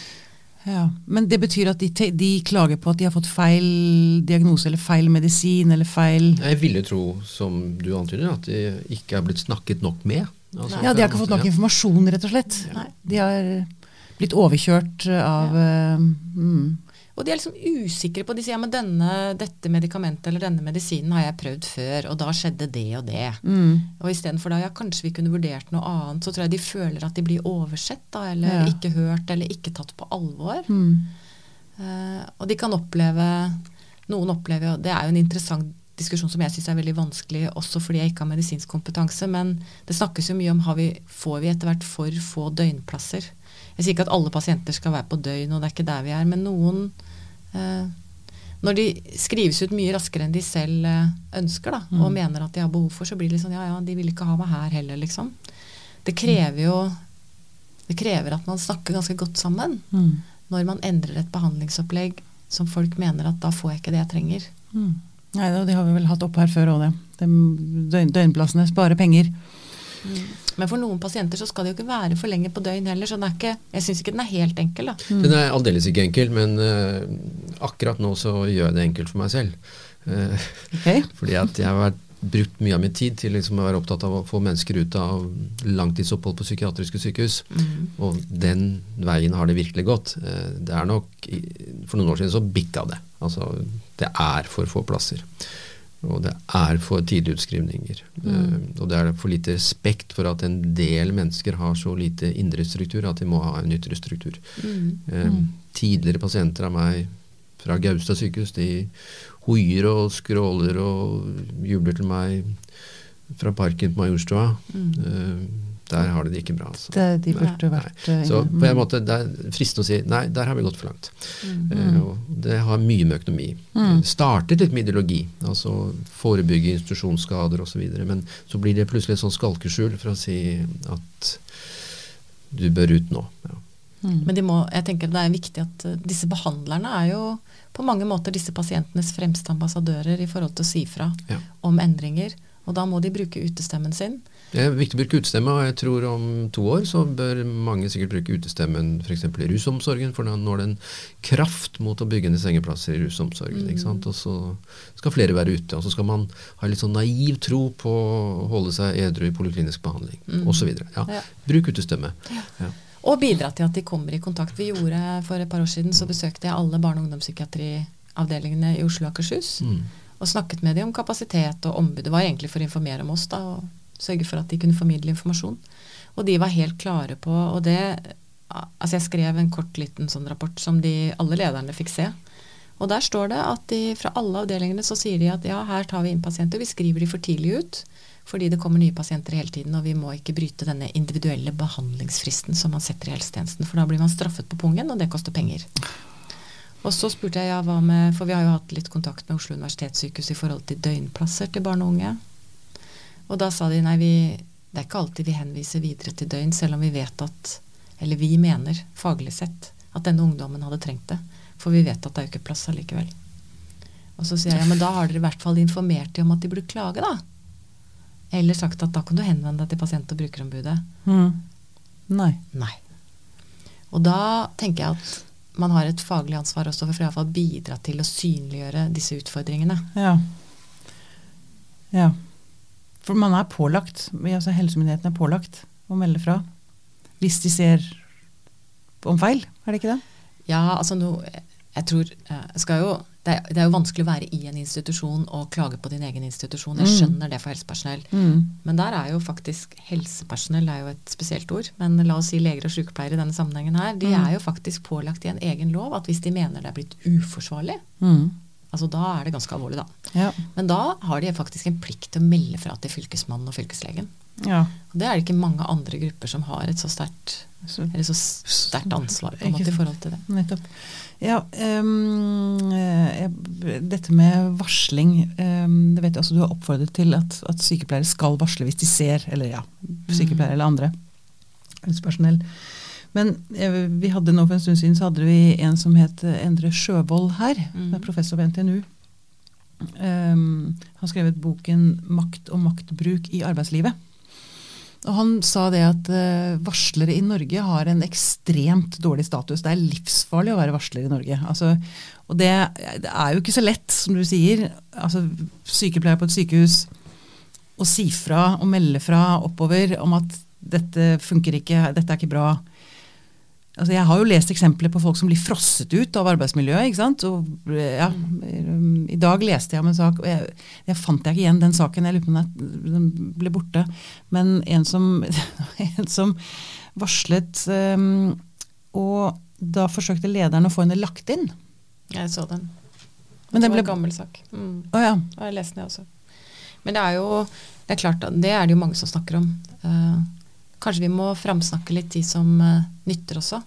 Speaker 1: Ja, Men det betyr at de, te- de klager på at de har fått feil diagnose eller feil medisin eller feil
Speaker 2: Jeg ville tro, som du antyder, at de ikke er blitt snakket nok med. Altså,
Speaker 1: Ja, de har ikke fått nok informasjon, rett og slett.
Speaker 3: Nei.
Speaker 1: De har blitt overkjørt av eh, mm,
Speaker 3: Og de er liksom usikre på De sier ja, men denne, dette medikamentet eller denne medisinen har jeg prøvd før, og da skjedde det og det.
Speaker 1: mm,
Speaker 3: Og istedenfor da ja, kanskje vi kunne vurdert noe annet, så tror jeg de føler at de blir oversett da, eller
Speaker 1: Ja.
Speaker 3: ikke hørt eller ikke tatt på alvor.
Speaker 1: mm,
Speaker 3: Uh, og de kan oppleve Noen opplever jo Det er jo en interessant diskusjon som jeg syns er veldig vanskelig, også fordi jeg ikke har medisinsk kompetanse. Men det snakkes jo mye om har vi, får vi etter hvert for få døgnplasser. Jeg sier ikke at alle pasienter skal være på døgn, og det er ikke der vi er. Men noen eh, Når de skrives ut mye raskere enn de selv eh, ønsker, da, og
Speaker 1: Mm.
Speaker 3: mener at de har behov for, så blir det sånn ja ja, de vil ikke ha meg her heller, liksom. Det krever jo Det krever at man snakker ganske godt sammen
Speaker 1: mm,
Speaker 3: når man endrer et behandlingsopplegg som folk mener at da får jeg ikke det jeg trenger.
Speaker 1: mm. Nei, det, det har vi vel hatt opp her før òg, det. De døgn, døgnplassene sparer penger.
Speaker 3: Men for noen pasienter så skal det jo ikke være for lenge på døgn heller, så den er ikke, jeg syns ikke den er helt enkel. da.
Speaker 2: Den er aldeles ikke enkel, men uh, akkurat nå så gjør jeg det enkelt for meg selv. Uh,
Speaker 1: Ok? [LAUGHS]
Speaker 2: fordi at jeg har vært, brukt mye av min tid til liksom å være opptatt av å få mennesker ut av langtidsopphold på psykiatriske sykehus. Og den veien har det virkelig gått. Eh, det er nok, For noen år siden så bikka det. Altså, det er for få plasser. Og det er for tidlige utskrivninger. Mm. og det er for lite respekt for at en del mennesker har så lite indre struktur at de må ha en ytre struktur. Mm. tidligere pasienter av meg fra Gaustad sykehus de hoier og skråler og jubler til meg fra parken på Majorstua. Eh, der har de det ikke bra. Altså.
Speaker 1: Det, de burde
Speaker 2: nei.
Speaker 1: vært eh,
Speaker 2: Så på en måte det er fristende å si nei, der har vi gått for langt. Eh, og det har mye med økonomi.
Speaker 1: Mm.
Speaker 2: Startet litt med ideologi, altså forebygge institusjonsskader osv. Men så blir det plutselig et sånn skalkeskjul for å si at du bør ut nå. Ja.
Speaker 1: Mm.
Speaker 3: Men de må, jeg tenker det er viktig at eh, disse behandlerne er jo på mange måter disse pasientenes fremste ambassadører i forhold til å si fra
Speaker 2: Ja.
Speaker 3: om endringer. Og da må de bruke utestemmen sin.
Speaker 2: Det er viktig å bruke utestemme, og jeg tror om to år så bør mange sikkert bruke utestemmen f.eks. i rusomsorgen, for da når det en kraft mot å bygge ned sengeplasser i rusomsorgen. ikke sant? Og så skal flere være ute. Og så skal man ha litt sånn naiv tro på å holde seg edru i poliklinisk behandling
Speaker 3: Mm.
Speaker 2: osv. Ja.
Speaker 3: Ja.
Speaker 2: Bruk utestemme. Ja.
Speaker 3: Og bidra til at de kommer i kontakt. Vi gjorde For et par år siden så besøkte jeg alle barne- og ungdomspsykiatriavdelingene i Oslo og Akershus.
Speaker 2: Mm.
Speaker 3: Og snakket med dem om kapasitet og ombud. Det var egentlig for å informere om oss da, og sørge for at de kunne formidle informasjon. Og de var helt klare på Og det Altså jeg skrev en kort liten sånn rapport som de, alle lederne fikk se. Og der står det at de fra alle avdelingene så sier de at ja, her tar vi inn pasienter. Vi skriver de for tidlig ut fordi det kommer nye pasienter hele tiden, og vi må ikke bryte denne individuelle behandlingsfristen som man setter i helsetjenesten, for da blir man straffet på pungen, og det koster penger. Og så spurte jeg ja, hva med For vi har jo hatt litt kontakt med Oslo universitetssykehus i forhold til døgnplasser til barn og unge. Og da sa de nei, vi, det er ikke alltid vi henviser videre til døgn, selv om vi vet at Eller vi mener, faglig sett, at denne ungdommen hadde trengt det. For vi vet at det er jo ikke plass allikevel. Og så sier jeg ja, men da har dere i hvert fall informert dem om at de burde klage, da. Eller sagt at da kan du henvende deg til pasient- og brukerombudet.
Speaker 1: Mm. Nei.
Speaker 3: Nei. Og da tenker jeg at man har et faglig ansvar også for å bidra til å synliggjøre disse utfordringene.
Speaker 1: Ja. Ja. For man er pålagt, altså helsemyndighetene er pålagt å melde fra hvis de ser om feil, er det ikke det?
Speaker 3: Ja, altså nå Jeg tror jeg skal jo det er, det er jo vanskelig å være i en institusjon og klage på din egen institusjon. Jeg
Speaker 1: Mm.
Speaker 3: skjønner det for helsepersonell.
Speaker 1: Mm.
Speaker 3: Men der er jo faktisk helsepersonell er jo et spesielt ord. Men la oss si leger og sykepleiere i denne sammenhengen her. De
Speaker 1: Mm.
Speaker 3: er jo faktisk pålagt i en egen lov at hvis de mener det er blitt uforsvarlig,
Speaker 1: Mm.
Speaker 3: Altså da er det ganske alvorlig, da.
Speaker 1: Ja.
Speaker 3: Men da har de faktisk en plikt til å melde fra til fylkesmannen og fylkeslegen.
Speaker 1: ja.
Speaker 3: Og det er det ikke mange andre grupper som har et så sterkt eller så sterkt ansvar på en måte i forhold til det.
Speaker 1: nettopp. Ja, jeg- dette med varsling um, det vet jeg, altså Du har oppfordret til at, at sykepleiere skal varsle hvis de ser, eller ja, sykepleiere eller andre helsepersonell. Men eh, vi hadde nå for en stund siden så hadde vi en som het Endre Sjøvold her, som er
Speaker 3: Mhm.
Speaker 1: professor ved NTNU. Um, han skrev skrevet boken 'Makt og maktbruk i arbeidslivet'. Og han sa det at uh, varslere i Norge har en ekstremt dårlig status. Det er livsfarlig å være varsler i Norge. Altså, og det, det er jo ikke så lett, som du sier. Altså, sykepleier på et sykehus å si fra og melde fra oppover om at dette funker ikke, dette er ikke bra. Altså, jeg har jo lest eksempler på folk som blir frosset ut av arbeidsmiljøet. ikke sant? Og, ja, I dag leste jeg om en sak, og jeg, jeg fant jeg ikke igjen den saken. Jeg lurer på om den- ble borte. Men en som, [LAUGHS] en som varslet um, Og da forsøkte lederen å få henne lagt inn.
Speaker 3: Jeg så den.
Speaker 1: Men
Speaker 3: det var en gammel sak. Mm.
Speaker 1: Oh, ja.
Speaker 3: Og jeg leste den jeg også. Men det er jo det er klart, det er det jo mange som snakker om. Eh, kanskje vi må framsnakke litt de som eh, nytter også.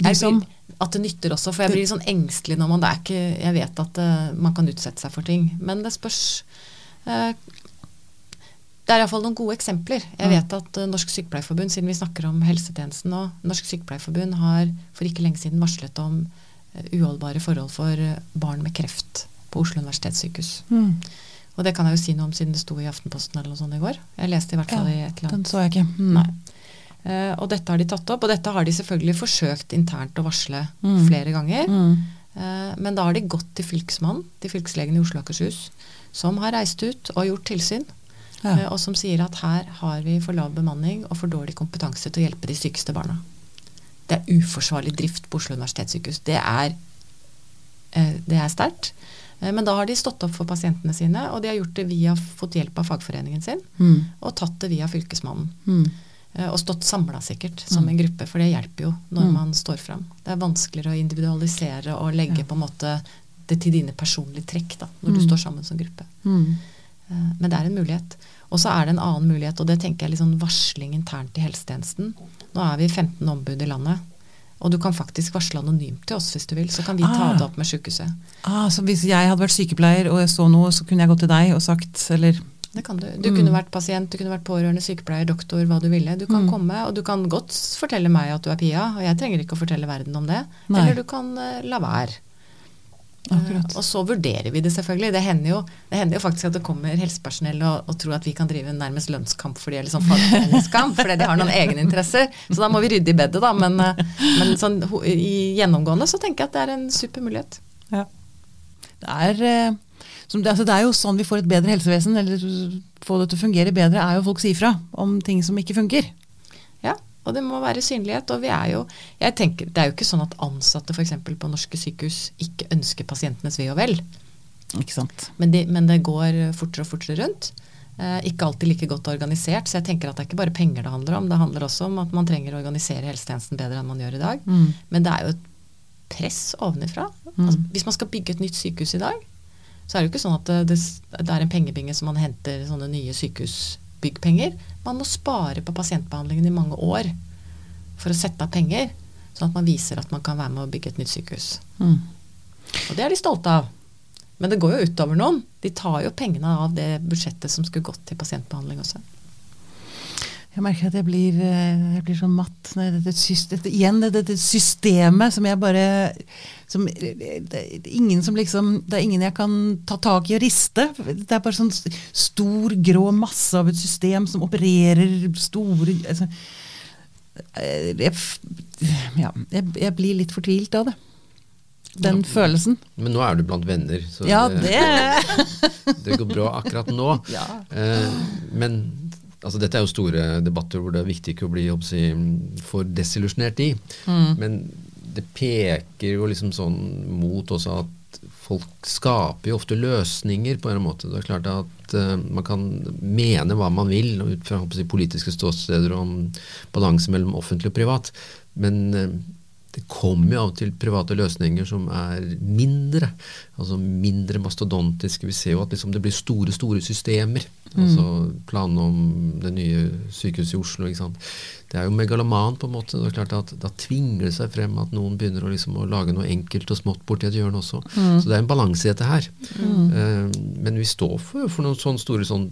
Speaker 1: De som-
Speaker 3: at det nytter også, for jeg blir litt sånn engstelig når man det er ikke Jeg vet at eh, man kan utsette seg for ting, men det spørs eh, Det er iallfall noen gode eksempler. Jeg
Speaker 1: Mm.
Speaker 3: vet at Norsk Sykepleierforbund, siden vi snakker om helsetjenesten nå, Norsk Sykepleierforbund har for ikke lenge siden varslet om uholdbare forhold for barn med kreft på Oslo universitetssykehus.
Speaker 1: Mm.
Speaker 3: Og det kan jeg jo si noe om siden det sto i Aftenposten eller noe sånt i går. Jeg leste i hvert fall
Speaker 1: Ja,
Speaker 3: i et eller annet.
Speaker 1: Den så jeg ikke. Mm.
Speaker 3: Nei. Uh, og dette har de tatt opp, og dette har de selvfølgelig forsøkt internt å varsle
Speaker 1: Mm.
Speaker 3: flere ganger.
Speaker 1: Mm.
Speaker 3: Uh, men da har de gått til fylkesmannen, til fylkeslegen i Oslo og Akershus, som har reist ut og gjort tilsyn,
Speaker 1: Ja.
Speaker 3: Uh, og som sier at her har vi for lav bemanning og for dårlig kompetanse til å hjelpe de sykeste barna. Det er uforsvarlig drift på Oslo universitetssykehus. Det er, det er sterkt. Eh, Men da har de stått opp for pasientene sine, og de har gjort det via, fått hjelp av fagforeningen sin,
Speaker 1: Mm.
Speaker 3: og tatt det via fylkesmannen.
Speaker 1: Mm.
Speaker 3: Eh, Og stått samla sikkert, som
Speaker 1: Mm.
Speaker 3: en gruppe, for det hjelper jo når
Speaker 1: Mm.
Speaker 3: man står fram. Det er vanskeligere å individualisere og legge
Speaker 1: Ja.
Speaker 3: på en måte det til dine personlige trekk da, når du
Speaker 1: Mm.
Speaker 3: står sammen som gruppe.
Speaker 1: Mm.
Speaker 3: Eh, Men det er en mulighet. Og så er det en annen mulighet, og det tenker jeg litt sånn varsling internt i helsetjenesten. Nå er vi 15 ombud i landet, og du kan faktisk varsle anonymt til oss hvis du vil. Så kan vi ta
Speaker 1: Ah.
Speaker 3: det opp med sykehuset.
Speaker 1: Ah, så hvis jeg hadde vært sykepleier og jeg så noe, så kunne jeg gått til deg og sagt eller
Speaker 3: Det kan du. Du
Speaker 1: Mm.
Speaker 3: kunne vært pasient, du kunne vært pårørende, sykepleier, doktor, hva du ville. Du kan
Speaker 1: Mm.
Speaker 3: komme, og du kan godt fortelle meg at du er Pia, og jeg trenger ikke å fortelle verden om det.
Speaker 1: Nei.
Speaker 3: Eller du kan uh, la være.
Speaker 1: Akkurat.
Speaker 3: Eh, og så vurderer vi det selvfølgelig. Det hender jo, det hender jo faktisk at det kommer helsepersonell og, og tror at vi kan drive en nærmest lønnskamp fordi det er liksom fagforeningskamp, fordi de har noen egeninteresser. Så da må vi rydde i bedet, da. Men, eh, men sånn, i gjennomgående så tenker jeg at det er en super mulighet.
Speaker 1: Ja. Det er, eh, som, det, altså det er jo sånn vi får et bedre helsevesen, eller få det til å fungere bedre, er jo folk sier fra om ting som ikke funker.
Speaker 3: Ja, og det må være synlighet. Og vi er jo jeg tenker, Det er jo ikke sånn at ansatte f.eks. på norske sykehus ikke ønsker pasientenes ve og vel.
Speaker 1: Ikke sant?
Speaker 3: Men, de, men det går fortere og fortere rundt. Eh, ikke alltid like godt organisert. Så jeg tenker at det er ikke bare penger det handler om. Det handler også om at man trenger å organisere helsetjenesten bedre enn man gjør i dag.
Speaker 1: Mm.
Speaker 3: Men det er jo et press ovenifra.
Speaker 1: Mm.
Speaker 3: Altså, hvis man skal bygge et nytt sykehus i dag, så er det jo ikke sånn at det, det, det er en pengebinge som man henter sånne nye sykehusbyggpenger. Man må spare på pasientbehandlingen i mange år for å sette av penger, sånn at man viser at man kan være med å bygge et nytt sykehus.
Speaker 1: Mm.
Speaker 3: Og det er de stolte av. Men det går jo utover noen. De tar jo pengene av det budsjettet som skulle gått til pasientbehandling også.
Speaker 1: Jeg merker at jeg blir, eh, jeg blir sånn matt. Dette, dette, igjen dette, dette systemet som jeg bare som, det, er ingen som liksom, det er ingen jeg kan ta tak i og riste. Det er bare sånn stor, grå masse av et system som opererer store altså, eh, jeg, ja, jeg, jeg blir litt fortvilt av det. Den følelsen.
Speaker 2: Men nå er du blant venner, så
Speaker 1: Ja,
Speaker 2: det,
Speaker 1: det [LAUGHS]
Speaker 2: går bra akkurat nå.
Speaker 1: Ja.
Speaker 2: Eh, men altså, dette er jo store debatter hvor det er viktig ikke å bli si, for desillusjonert i.
Speaker 1: Mm.
Speaker 2: Men det peker jo liksom sånn mot også at folk skaper jo ofte løsninger på en måte. Det er klart at uh, man kan mene hva man vil ut fra si, politiske ståsteder om balanse mellom offentlig og privat, men uh, det kommer jo av og til private løsninger som er mindre. altså Mindre mastodontiske. Vi ser jo at liksom det blir store store systemer. Mm. altså Planene om det nye sykehuset i Oslo. ikke sant? Det er jo megaloman på en måte. det er klart at Da tvinger det seg frem at noen begynner å, liksom, å lage noe enkelt og smått borti et hjørne også. Mm. Så det er en balanse i dette her. Mm. Uh, men vi står for, for noen sånne store sånn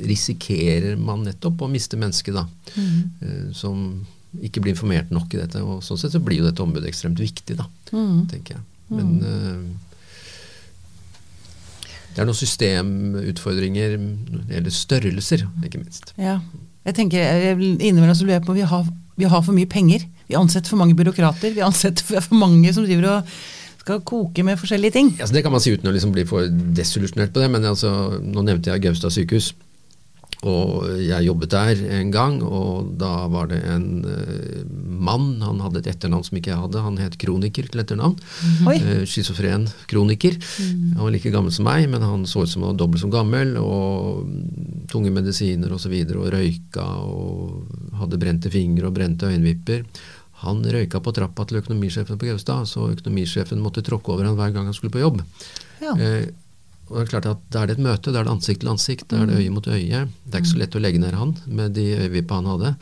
Speaker 2: Risikerer man nettopp å miste mennesket, da. Uh, som ikke blir informert nok i dette. og Sånn sett så blir jo dette ombudet ekstremt viktig, da, mm. tenker jeg. Men uh, det er noen systemutfordringer eller størrelser, ikke minst.
Speaker 1: Ja. Jeg tenker, innimellom så lurer jeg på vi har, vi har for mye penger. Vi ansetter for mange byråkrater. Vi ansetter for mange som driver og skal koke med forskjellige ting.
Speaker 2: Ja, det kan man si uten å liksom bli for desillusjonert på det. Men altså, nå nevnte jeg Gaustad sykehus. Og jeg jobbet der en gang, og da var det en uh, mann. Han hadde et etternavn som ikke jeg hadde. Han het Kroniker til etternavn. Mm. Uh, Schizofren kroniker. Mm. Han var like gammel som meg, men han så ut som han var dobbelt så gammel. Og tunge medisiner osv. Og, så og røyka og hadde brente fingre og brente øyenvipper. Han røyka på trappa til økonomisjefen på Gaustad, så økonomisjefen måtte tråkke over han hver gang han skulle på jobb. Ja. Uh, og det er klart at Da er det et møte, da er det ansikt til ansikt, da er det mm. øye mot øye. Det er ikke så lett å legge ned han med de øyevippa han hadde.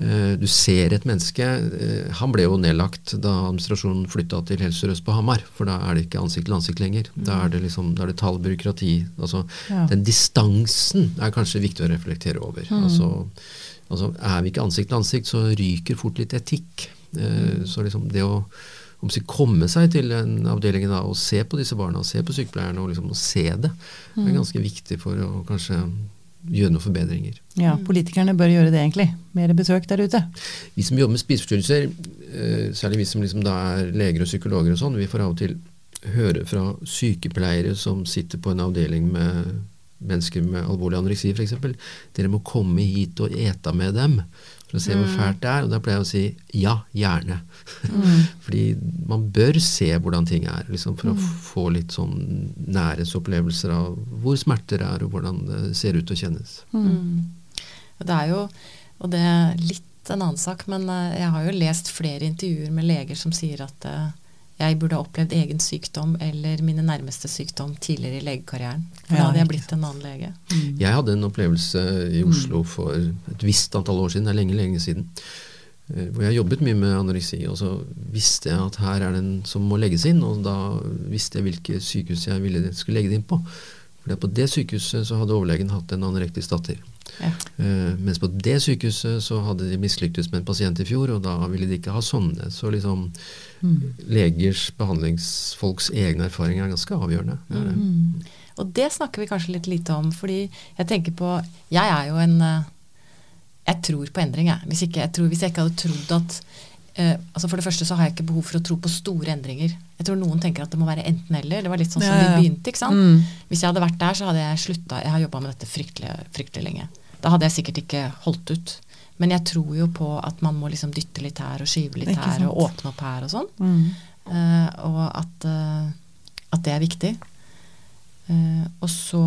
Speaker 2: Eh, du ser et menneske. Eh, han ble jo nedlagt da administrasjonen flytta til Helse Sør-Øst på Hamar, for da er det ikke ansikt til ansikt lenger. Da er det liksom, da er det tall, byråkrati. Altså, ja. Den distansen er kanskje viktig å reflektere over. Mm. Altså, altså, er vi ikke ansikt til ansikt, så ryker fort litt etikk. Eh, så liksom det å om å komme seg til en avdeling da, og se på disse barna, og se på sykepleierne og liksom, og se det, det er mm. ganske viktig for å kanskje gjøre noen forbedringer.
Speaker 1: Ja, Politikerne bør gjøre det, egentlig. Mer besøk der ute.
Speaker 2: Vi som jobber med spiseforstyrrelser, eh, særlig vi som liksom da er leger og psykologer og sånn, vi får av og til høre fra sykepleiere som sitter på en avdeling med mennesker med alvorlig anoreksi f.eks. Dere må komme hit og ete med dem for å se hvor mm. fælt det er. Og da pleier jeg å si ja, gjerne. Mm. [LAUGHS] Fordi man bør se hvordan ting er, liksom, for mm. å få litt sånn nærhetsopplevelser av hvor smerter er, og hvordan det ser ut og kjennes.
Speaker 3: Mm. Det er jo, og det er litt en annen sak, men eh, jeg har jo lest flere intervjuer med leger som sier at uh, jeg burde ha opplevd egen sykdom eller mine nærmeste sykdom tidligere i legekarrieren. For da hadde jeg blitt en annen lege.
Speaker 2: Mm. Jeg hadde en opplevelse i Oslo for et visst antall år siden, det er lenge, lenge siden, eh, hvor jeg jobbet mye med anoreksi. Og så visste jeg at her er det en som må legges inn, og da visste jeg hvilke sykehus jeg ville skulle legge det inn på. For på det sykehuset så hadde overlegen hatt en anorektisk datter. Ja. Uh, mens på det sykehuset så hadde de mislyktes med en pasient i fjor, og da ville de ikke ha sånne. Så liksom mm. legers, behandlingsfolks egne erfaringer er ganske avgjørende. Det det.
Speaker 3: Mm. Og det snakker vi kanskje litt lite om, fordi jeg tenker på Jeg er jo en eh, Jeg tror på endring, jeg. Hvis, ikke, jeg tror, hvis jeg ikke hadde trodd at Uh, altså For det første så har jeg ikke behov for å tro på store endringer. Jeg tror noen tenker at det må være enten-eller. Det var litt sånn som ja, ja. vi begynte. ikke sant? Mm. Hvis jeg hadde vært der, så hadde jeg slutta. Jeg har jobba med dette fryktelig, fryktelig, lenge. Da hadde jeg sikkert ikke holdt ut. Men jeg tror jo på at man må liksom dytte litt her og skyve litt her og åpne opp her og sånn. Mm. Uh, og at, uh, at, det er viktig. og så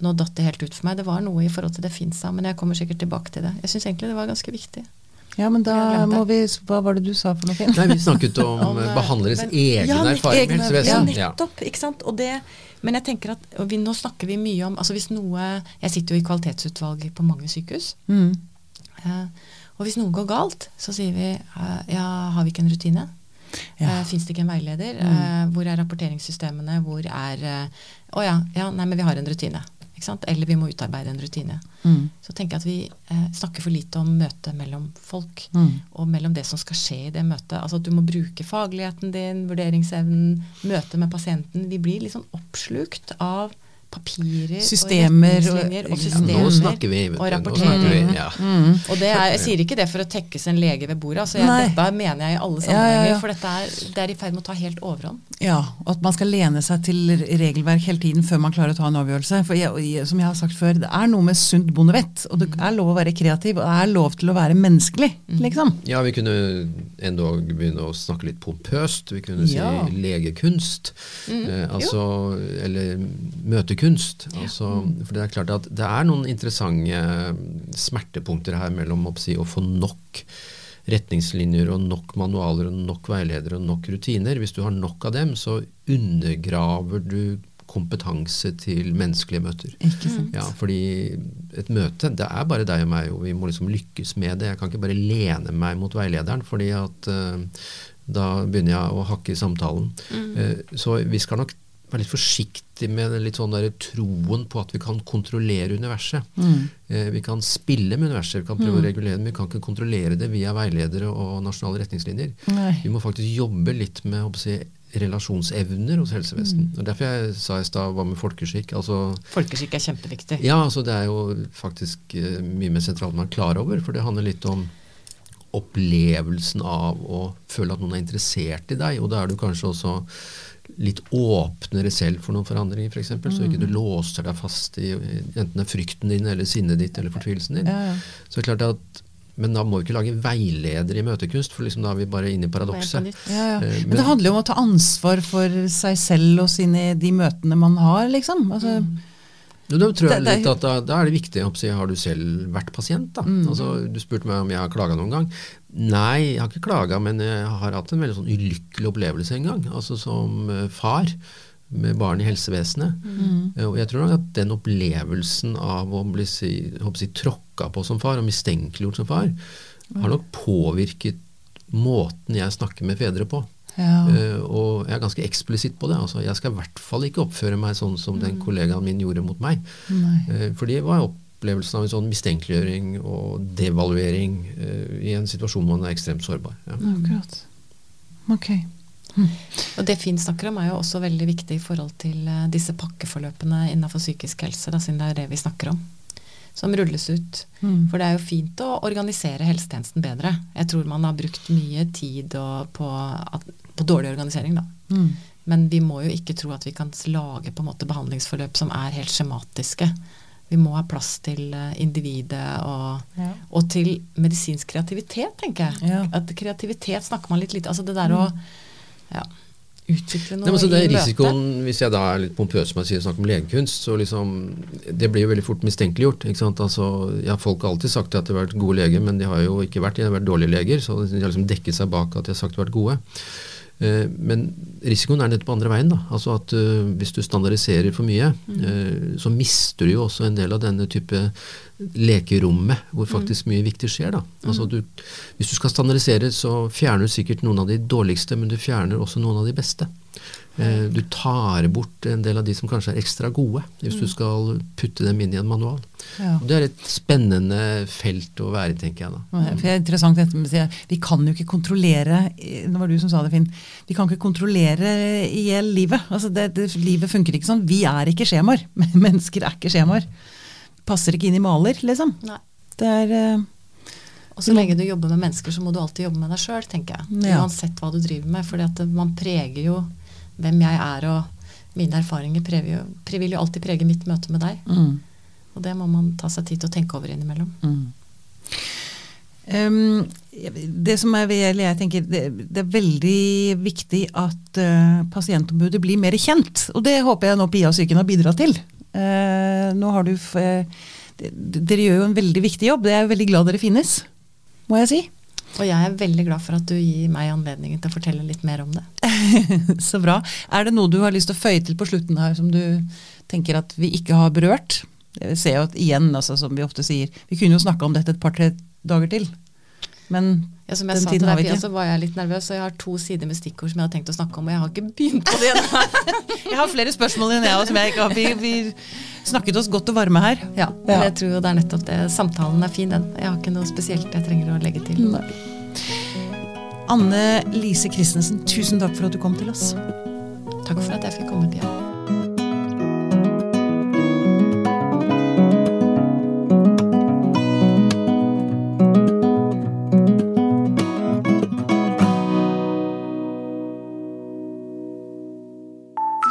Speaker 3: Nå datt det helt ut for meg. Det var noe i forhold til det Finsa, men jeg kommer sikkert tilbake til det. Jeg syns egentlig det var ganske viktig.
Speaker 1: Ja, men da må vi Hva var det du sa for noe?
Speaker 2: Nei, Vi snakket om, [LAUGHS] om eh, behandleres egne ja, erfaringer.
Speaker 3: Egne, ja, nettopp. ikke sant? Og det, men jeg tenker at vi, nå snakker vi mye om altså hvis noe, Jeg sitter jo i kvalitetsutvalget på mange sykehus. Mm. Eh, og hvis noe går galt, så sier vi eh, ja, har vi ikke en rutine? Ja. Eh, Fins det ikke en veileder? Mm. hvor er rapporteringssystemene? Hvor er Å ja, ja, nei, men vi har en rutine. Eller vi må utarbeide en rutine. Mm. Så tenker jeg at vi eh, snakker for lite om møtet mellom folk, mm. og mellom det som skal skje i det møtet. Altså at du må bruke fagligheten din, vurderingsevnen, møtet med pasienten. Vi blir liksom oppslukt av papirer
Speaker 1: Systemer
Speaker 3: og
Speaker 1: og-
Speaker 3: retningslinjer og,
Speaker 1: Ja,
Speaker 3: systemer
Speaker 2: Nå snakker vi.
Speaker 3: og
Speaker 2: nå
Speaker 3: rapportering.
Speaker 2: snakker vi, ja.
Speaker 3: Og det er, jeg sier ikke det for å tekkes en lege ved bordet. Altså jeg, dette mener jeg i alle sammenhenger.
Speaker 1: ja, ja.
Speaker 3: For dette er, det er i ferd med å ta helt overhånd.
Speaker 1: Ja, og at man skal lene seg til regelverk hele tiden før man klarer å ta en avgjørelse. For jeg, som jeg har sagt før, det er noe med sunt bondevett. Og det er lov å være kreativ, og det er lov til å være menneskelig, liksom.
Speaker 2: Ja, vi kunne endog begynne å snakke litt pompøst. Vi kunne
Speaker 1: Ja.
Speaker 2: si legekunst. eh, altså, eller møtekunst. Altså, for det er klart at det er noen interessante smertepunkter her mellom si, å få nok retningslinjer og nok manualer og nok veiledere og nok rutiner. Hvis du har nok av dem, så undergraver du kompetanse til menneskelige møter.
Speaker 1: Ikke sant?
Speaker 2: Ja, fordi et møte, det er bare deg og meg, og vi må liksom lykkes med det. Jeg kan ikke bare lene meg mot veilederen, fordi at uh, da begynner jeg å hakke i samtalen. Eh, så vi skal nok være litt forsiktig med den litt sånn der troen på at vi kan kontrollere universet. Eh, vi kan spille med universet, vi kan prøve å regulere det, men vi kan ikke kontrollere det via veiledere og nasjonale retningslinjer.
Speaker 1: Nei.
Speaker 2: Vi må faktisk jobbe litt med jeg, relasjonsevner hos helsevesen. Og Derfor jeg sa i stad hva med folkeskikk. altså
Speaker 3: Folkeskikk er kjempeviktig.
Speaker 2: ja, altså det er jo faktisk eh, mye mer sentralt man er klar over, for det handler litt om opplevelsen av å føle at noen er interessert i deg, og da er du kanskje også litt åpnere selv for noen forandringer, f.eks., eksempel, så ikke du låser deg fast i enten det er frykten din eller sinnet ditt eller fortvilelsen din.
Speaker 1: Ja, ja.
Speaker 2: Så er klart at men da må vi ikke lage veileder i møtekunst, for liksom da er vi bare inne i paradokset.
Speaker 1: Ja, ja.
Speaker 2: Eh,
Speaker 1: Men det handler jo om å ta ansvar for seg selv og sine, de møtene man har, liksom. Altså,
Speaker 2: Jo, da tror jeg litt at da, da er det viktig si, Har du selv vært pasient? da?
Speaker 1: Mm.
Speaker 2: Altså, du spurte meg om jeg har klaga noen gang. Nei, jeg har ikke klaga, men jeg har hatt en veldig sånn ulykkelig opplevelse en gang. Altså som eh, far med barn i helsevesenet.
Speaker 1: Mm.
Speaker 2: Eh, Og jeg tror at den opplevelsen av å bli si, si, tråkka på som far, og mistenkeliggjort som far, har nok påvirket måten jeg snakker med fedre på.
Speaker 1: Ja.
Speaker 2: Eh, og jeg er ganske eksplisitt på det. altså Jeg skal i hvert fall ikke oppføre meg sånn som den kollegaen min gjorde mot meg. Eh, for det var opplevelsen av en sånn mistenkeliggjøring og devaluering uh, i en situasjon hvor man er ekstremt sårbar. Ja.
Speaker 1: Akkurat. Ok.
Speaker 3: Og det Finn snakker om er jo også veldig viktig i forhold til disse pakkeforløpene innenfor psykisk helse, da, siden det er det vi snakker om. Som rulles ut.
Speaker 1: Mm.
Speaker 3: For det er jo fint å organisere helsetjenesten bedre. Jeg tror man har brukt mye tid og på, at, på dårlig organisering, da.
Speaker 1: Mm.
Speaker 3: Men vi må jo ikke tro at vi kan lage på en måte behandlingsforløp som er helt skjematiske. Vi må ha plass til eh, individet og,
Speaker 1: Ja.
Speaker 3: og til medisinsk kreativitet, tenker jeg.
Speaker 1: Ja.
Speaker 3: At kreativitet snakker man litt lite Altså det der å ja, utvikle noe
Speaker 2: Nei, men så det er risikoen, Hvis jeg da er litt pompøs som jeg sier, snakker om legekunst, så liksom Det blir jo veldig fort mistenkeliggjort. ikke sant? Altså, ja, Folk har alltid sagt at de har vært gode leger, men de har jo ikke vært de har vært dårlige leger. Så de har liksom dekket seg bak at de har sagt de har vært gode. Eh, Men risikoen er nettopp andre veien. da, altså at uh, Hvis du standardiserer for mye, eh, så mister du jo også en del av denne type lekerommet, hvor faktisk mye viktig skjer. da. Altså du, Hvis du skal standardisere, så fjerner du sikkert noen av de dårligste, men du fjerner også noen av de beste. Eh, Du tar bort en del av de som kanskje er ekstra gode, hvis du skal putte dem inn i en manual.
Speaker 1: Ja.
Speaker 2: Det er et spennende felt å være i, tenker jeg da.
Speaker 1: For det er interessant dette med å si, Vi kan jo ikke kontrollere Det var du som sa det, Finn. Vi kan ikke kontrollere i hjel livet. Altså det, det, livet funker ikke sånn. Vi er ikke skjemaer. [LAUGHS] Mennesker er ikke skjemaer. Passer ikke inn i maler, liksom.
Speaker 3: Nei.
Speaker 1: Det er eh,
Speaker 3: Og så lenge du jobber med mennesker, så må du alltid jobbe med deg sjøl, tenker jeg.
Speaker 1: Ja.
Speaker 3: Uansett hva du driver med. For man preger jo hvem jeg er, og mine erfaringer preger vil jo alltid prege mitt møte med deg.
Speaker 1: mm,
Speaker 3: Og det må man ta seg tid til å tenke over innimellom.
Speaker 1: mm. Um, det som er, jeg tenker, det, det er veldig viktig at uh, pasientombudet blir mer kjent. Og det håper jeg nå Pia og Psyken har bidratt til. Uh, nå har du eh, Dere gjør jo en veldig viktig jobb. Det er veldig glad dere finnes, må jeg si.
Speaker 3: Og jeg er veldig glad for at du gir meg anledningen til å fortelle litt mer om det. [LAUGHS]
Speaker 1: Så bra. Er det noe du har lyst til å føye til på slutten her som du tenker at vi ikke har berørt? Jeg ser jo at igjen, altså, som vi ofte sier, vi kunne jo snakka om dette et par-tre dager til. Men
Speaker 3: Ja, som jeg
Speaker 1: Den
Speaker 3: sa til
Speaker 1: tiden har
Speaker 3: deg,
Speaker 1: vi
Speaker 3: Pia,
Speaker 1: ikke.
Speaker 3: så var jeg litt nervøs, og jeg har to sider med stikkord som jeg har tenkt å snakke om, og jeg har ikke begynt på det ennå. [LAUGHS]
Speaker 1: jeg har flere spørsmål enn jeg også, som jeg ikke har. Vi, vi snakket oss godt og varme her.
Speaker 3: Ja, men jeg tror jo det er nettopp det. Samtalen er fin, den. Jeg har ikke noe spesielt jeg trenger å legge til.
Speaker 1: Nei. Anne Lise Christensen, tusen takk for at du kom til oss.
Speaker 3: Takk for at jeg fikk komme, Pia.